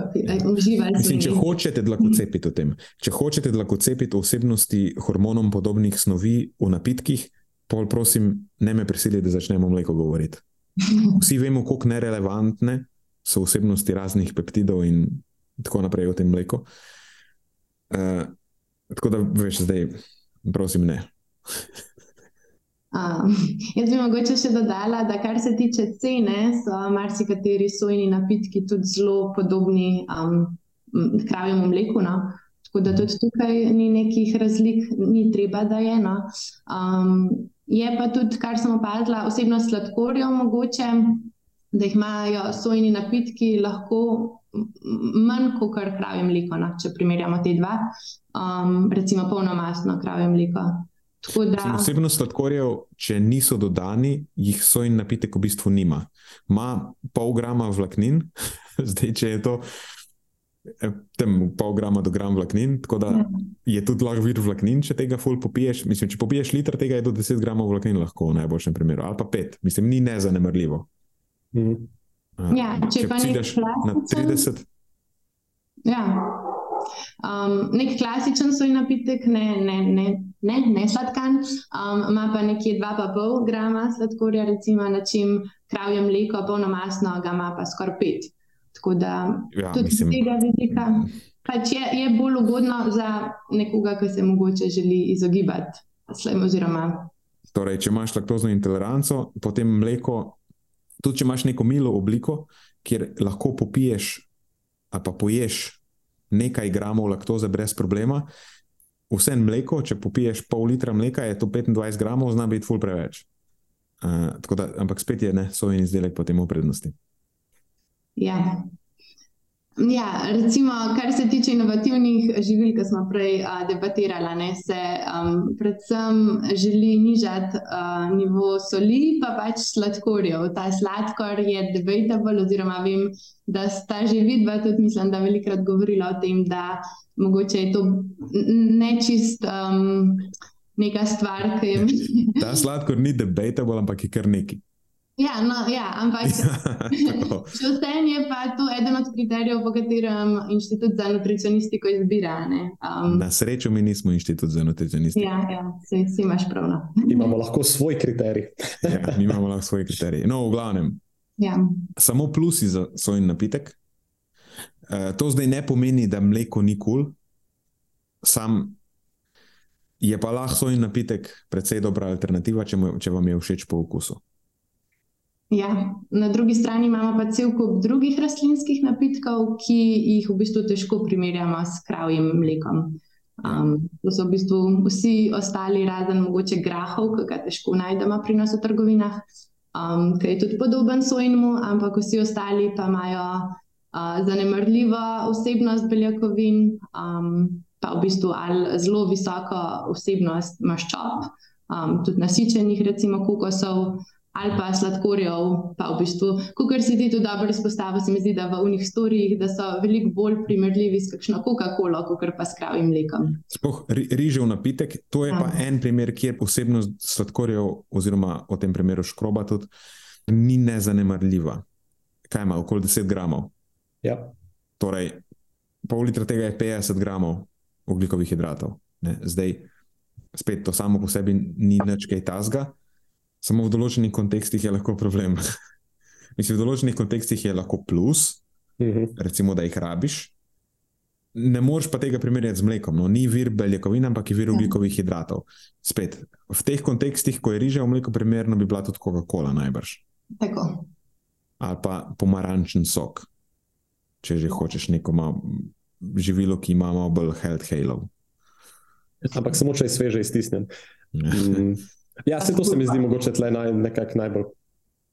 uživali. Mislim, če hočete lahko cepiti o tem, če hočete lahko cepiti osebnosti hormonom podobnih snovi v napitkih, pol prosim, ne me prisilite, da začnemo mleko govoriti. Vsi vemo, kako nerelevantne so osebnosti raznih peptidov in tako naprej v tem mleku. Uh, tako da, veš, zdaj, prosim, ne. Um, jaz bi mogoče še dodala, da kar se tiče cene, so marsikateri sojni napitki tudi zelo podobni um, kravjemu mleku. No? Tako da tudi tukaj ni nekih razlik, ni treba, da je eno. Um, je pa tudi, kar sem opazila, osebno sladkorjo mogoče, da jih imajo sojni napitki lahko manj kot kar kravje mleko, no? če primerjamo te dva, um, recimo polnomasno kravje mleko. Da... Osebno sladkorjev, če niso dodani, jih sojni napitek v bistvu nima. Ma pol grama vlaknin, zdaj če je to. Eh, tem pol grama do gram vlaknin, tako da ja. je tudi lahko vir vlaknin, če tega ful popiješ. Mislim, če popiješ liter tega, je do 10 gramov vlaknin lahko v najboljšem primeru, ali pa 5, mislim, ni nezanemrljivo. Mm. Ja, če, če pa ne greš na 30. Ja. Um, nek klasičen soj napitek, ne, ne, ne, ne, ne sladkan, um, ima pa nekje 2,5 grama sladkorja, recimo na čim kravje mleko, polnomasno, ga ima pa skoraj 5. Tako da ja, tudi z tega vidika pač je, je bolj ugodno za nekoga, ki se mogoče želi izogibati. Oziroma... Torej, če imaš laktozno intoleranco, potem mleko, tudi če imaš neko milo obliko, kjer lahko popiješ ali pa poješ nekaj gramov laktoze brez problema. Vse mleko, če popiješ pol litra mleka, je to 25 gramov, zna biti ful preveč. Uh, da, ampak spet je ne, sojen izdelek potem v prednosti. Ja. Ja, recimo, kar se tiče inovativnih živil, ki smo prej uh, debatirali, ne, se um, predvsem želi nižati uh, nivo soli, pa pač sladkorjev. Ta sladkor je debatable, oziroma vem, da sta že vidva tudi, mislim, da velikrat govorila o tem, da mogoče je to nečist. Um, Neka stvar, ki je. Ta sladkor ni debatable, ampak je kar neki. Ja, no, ja, ampak če vseeno je pa to eden od kriterijev, po katerem inštitut za nutricionistiko izbira. Um, Na srečo mi nismo inštitut za nutricionistiko. Ja, ja si, si imaš prav. No. imamo lahko svoj kriterij. ja, mi imamo lahko svoj kriterij. No, v glavnem. Ja. Samo plusi za svoj napitek. Uh, to zdaj ne pomeni, da mleko ni kul, cool. sam je pa lahko svoj napitek precej dobra alternativa, če, mu, če vam je všeč po okusu. Ja, na drugi strani imamo pa cel kup drugih rastlinskih napitkov, ki jih v bistvu težko primerjamo s kravjim mlekom. Um, to so v bistvu vsi ostali, razen mogoče grahov, ki ga težko najdemo pri nas v trgovinah, um, ki je tudi podoben sojnemu, ampak vsi ostali pa imajo uh, zanemrljivo vsebnost beljakovin, um, pa v bistvu zelo visoko vsebnost maščob, um, tudi nasičenih, recimo kokosov ali pa sladkorjev, pa v bistvu, kot si ti tudi dobro izpostavil, se mi zdi, da v unih storijih, da so veliko bolj primerljivi s kakšno Coca-Colo, kot pa s kravim mlekom. Spoh rižev napitek, to je ja. pa en primer, kjer posebnost sladkorjev, oziroma v tem primeru škroba, tudi ni nezanemarljiva. Kaj ima, okoli 10 gramov? Ja. Torej, pol litra tega je 50 gramov ugljikovih hidratov. Ne? Zdaj, spet to samo po sebi ni nič kaj tasga samo v določenih kontekstih je lahko problem. Mislim, v določenih kontekstih je lahko plus, uh mhm. -huh. recimo, da jih rabiš. Ne moreš pa tega primerjati z mlekom. No, ni vir beljakovin, ampak je vir ugljikovih hidratov. Spet, v teh kontekstih, ko je riža v mleku, primerno bi bila tudi Coca-Cola najbrž. Tako. Ali pa pomarančen sok, če že hočeš neko živilo, ki ima malo bolj health halo. Ampak samo če je sveže iztisnjen. Mm. Ja, se to se mi zdi mogoče naj, nekako najbolj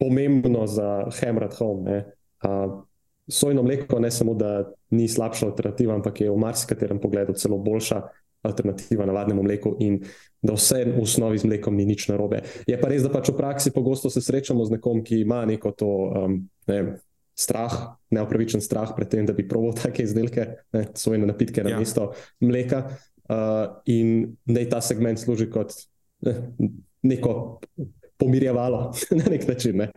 pomembno za Hammer at Home. Ne? Uh, sojno mleko ne samo, da ni slabša alternativa, ampak je v marsikaterem pogledu celo boljša alternativa navadnemu mleku in da vse v osnovi z mlekom ni nič narobe. Je pa res, da pač v praksi pogosto se srečamo z nekom, ki ima neko to um, ne, strah, neopravičen strah pred tem, da bi proval take izdelke, ne, sojne napitke na ja. mesto mleka uh, in da ta segment služi kot ne, neko pomirjevalo na nek način. Ne.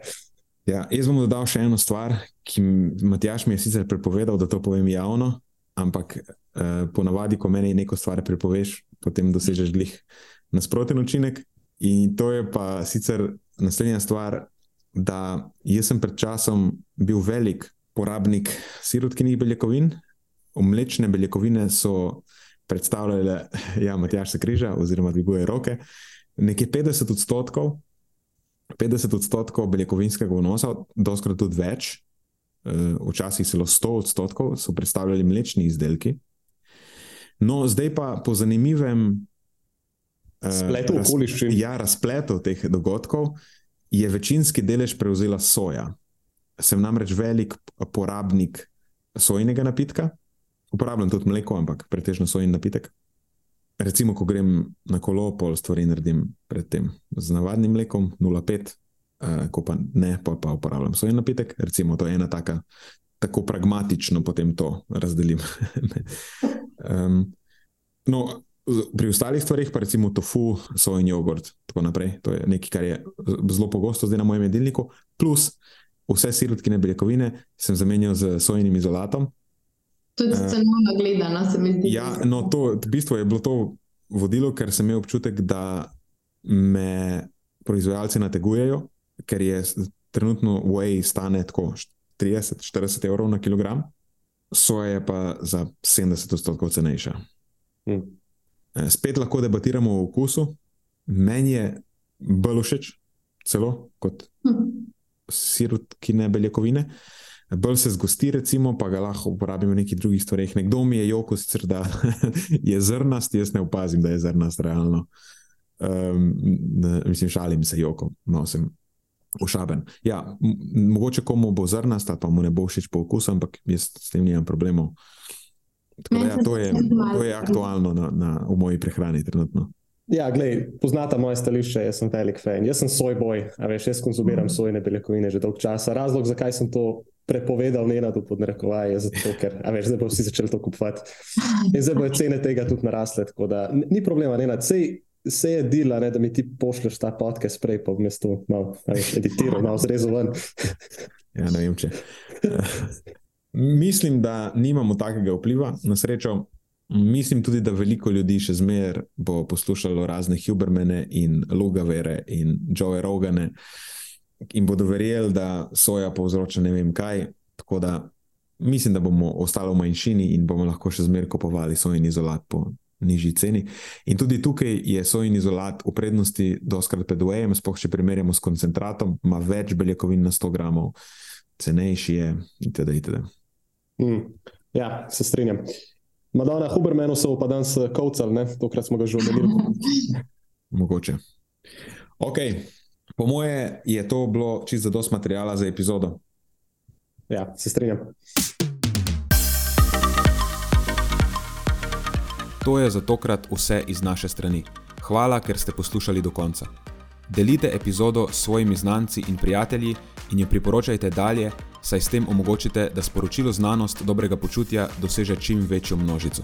Ja, jaz bom dodal še eno stvar, ki Matjaš mi je sicer prepovedal, da to povem javno, ampak eh, ponavadi, ko meni neko stvar prepoveš, potem dosežeš glih nasproten učinek. In to je pa sicer naslednja stvar, da jaz sem pred časom bil velik porabnik sirotkinih beljakovin, mlečne beljakovine so predstavljale, ja, Matjaš se križa oziroma dviguje roke, nekje 50 odstotkov. 50 odstotkov beljakovinskega vnosa, doskrat tudi več, eh, včasih celo 100 odstotkov, so predstavljali mlečni izdelki. No, zdaj pa po zanimivem eh, spletu okoliščin. Ja, razpletu teh dogodkov je večinski delež prevzela soja. Sem namreč velik porabnik sojnega napitka, uporabljam tudi mleko, ampak pretežno sojni napitek. Recimo, ko grem na kolo, pol stvari naredim predtem z navadnim mlekom, 0,5, uh, ko pa ne, pa, pa uporabljam svoj napitek. Recimo, to je ena taka, tako pragmatično potem to razdelim. um, no, pri ostalih stvarih, pa recimo tofu, sojni jogurt, tako naprej. To je nekaj, kar je zelo pogosto zdaj na mojem jedilniku. Plus vse sirotkine beljakovine sem zamenjal z sojnim izolatom. Tudi uh, cenovno gledano, se mi zdi. Ja, no, to, v bistvu je bilo to vodilo, ker sem imel občutek, da me proizvajalci nategujejo, ker je trenutno Way stane tako 30-40 evrov na kilogram, soja je pa za 70 odstotkov cenejša. Hmm. Spet lahko debatiramo o okusu, meni je bolj všeč, celo kot hmm. sirotkine beljakovine. Uh, bolj se zgosti, recimo, pa ga lahko uporabimo v nekih drugih stvareh. Nekdo mi je joko, sicer, da je zrnast, jaz ne opazim, da je zrnast realno. Um, ne, mislim, šalim se joko, no, sem ušaben. Ja, mogoče komu bo zrnast, pa mu ne bo všeč po okusu, ampak jaz s tem nimam problemov. Da, ja, to, je, to je aktualno na, na, v moji prehrani trenutno. Ja, gledaj, poznata moje stališče, jaz sem velik fan. Jaz sem svoj boj, a veš, jaz konzumiram mm. sojne beljakovine že dolgo časa. Razlog, zakaj sem to prepovedal Nenadu pod narekovaje, zato ker veš, zdaj bo vsi začeli to kupovati. In zdaj bojo cene tega tudi narasle. Da, ni problema, Nenad, sej, sej je dela, ne, da mi ti pošlješ ta podcast prej, v mestu malo editiral, malo zrezal ven. ja, ne vem če. Mislim, da nimamo takega vpliva na srečo. Mislim tudi, da veliko ljudi še zmeraj bo poslušalo razne Hubermane in Lugavere in Joe Rogane. Uh, in bodo verjeli, da soja povzroča ne vem kaj. Tako da mislim, da bomo ostali v manjšini in bomo lahko še zmeraj kupovali sojni izolat po nižji ceni. In tudi tukaj je sojni izolat v prednosti, doskrat pred UEM, spohaj če primerjamo s koncentratom, ima več beljakovin na 100 gramov, cenejši je itd. itd. Mm, ja, se strinjam. Madonna Hubermanu so pa danes kovcali, tokrat smo ga že omenili. Mogoče. Okay. Po moje je to bilo čisto dosto materijala za epizodo. Ja, se strinjam. To je za tokrat vse iz naše strani. Hvala, ker ste poslušali do konca. Delite epizodo s svojimi znanci in prijatelji in jo priporočajte dalje, saj s tem omogočite, da sporočilo znanost dobrega počutja doseže čim večjo množico.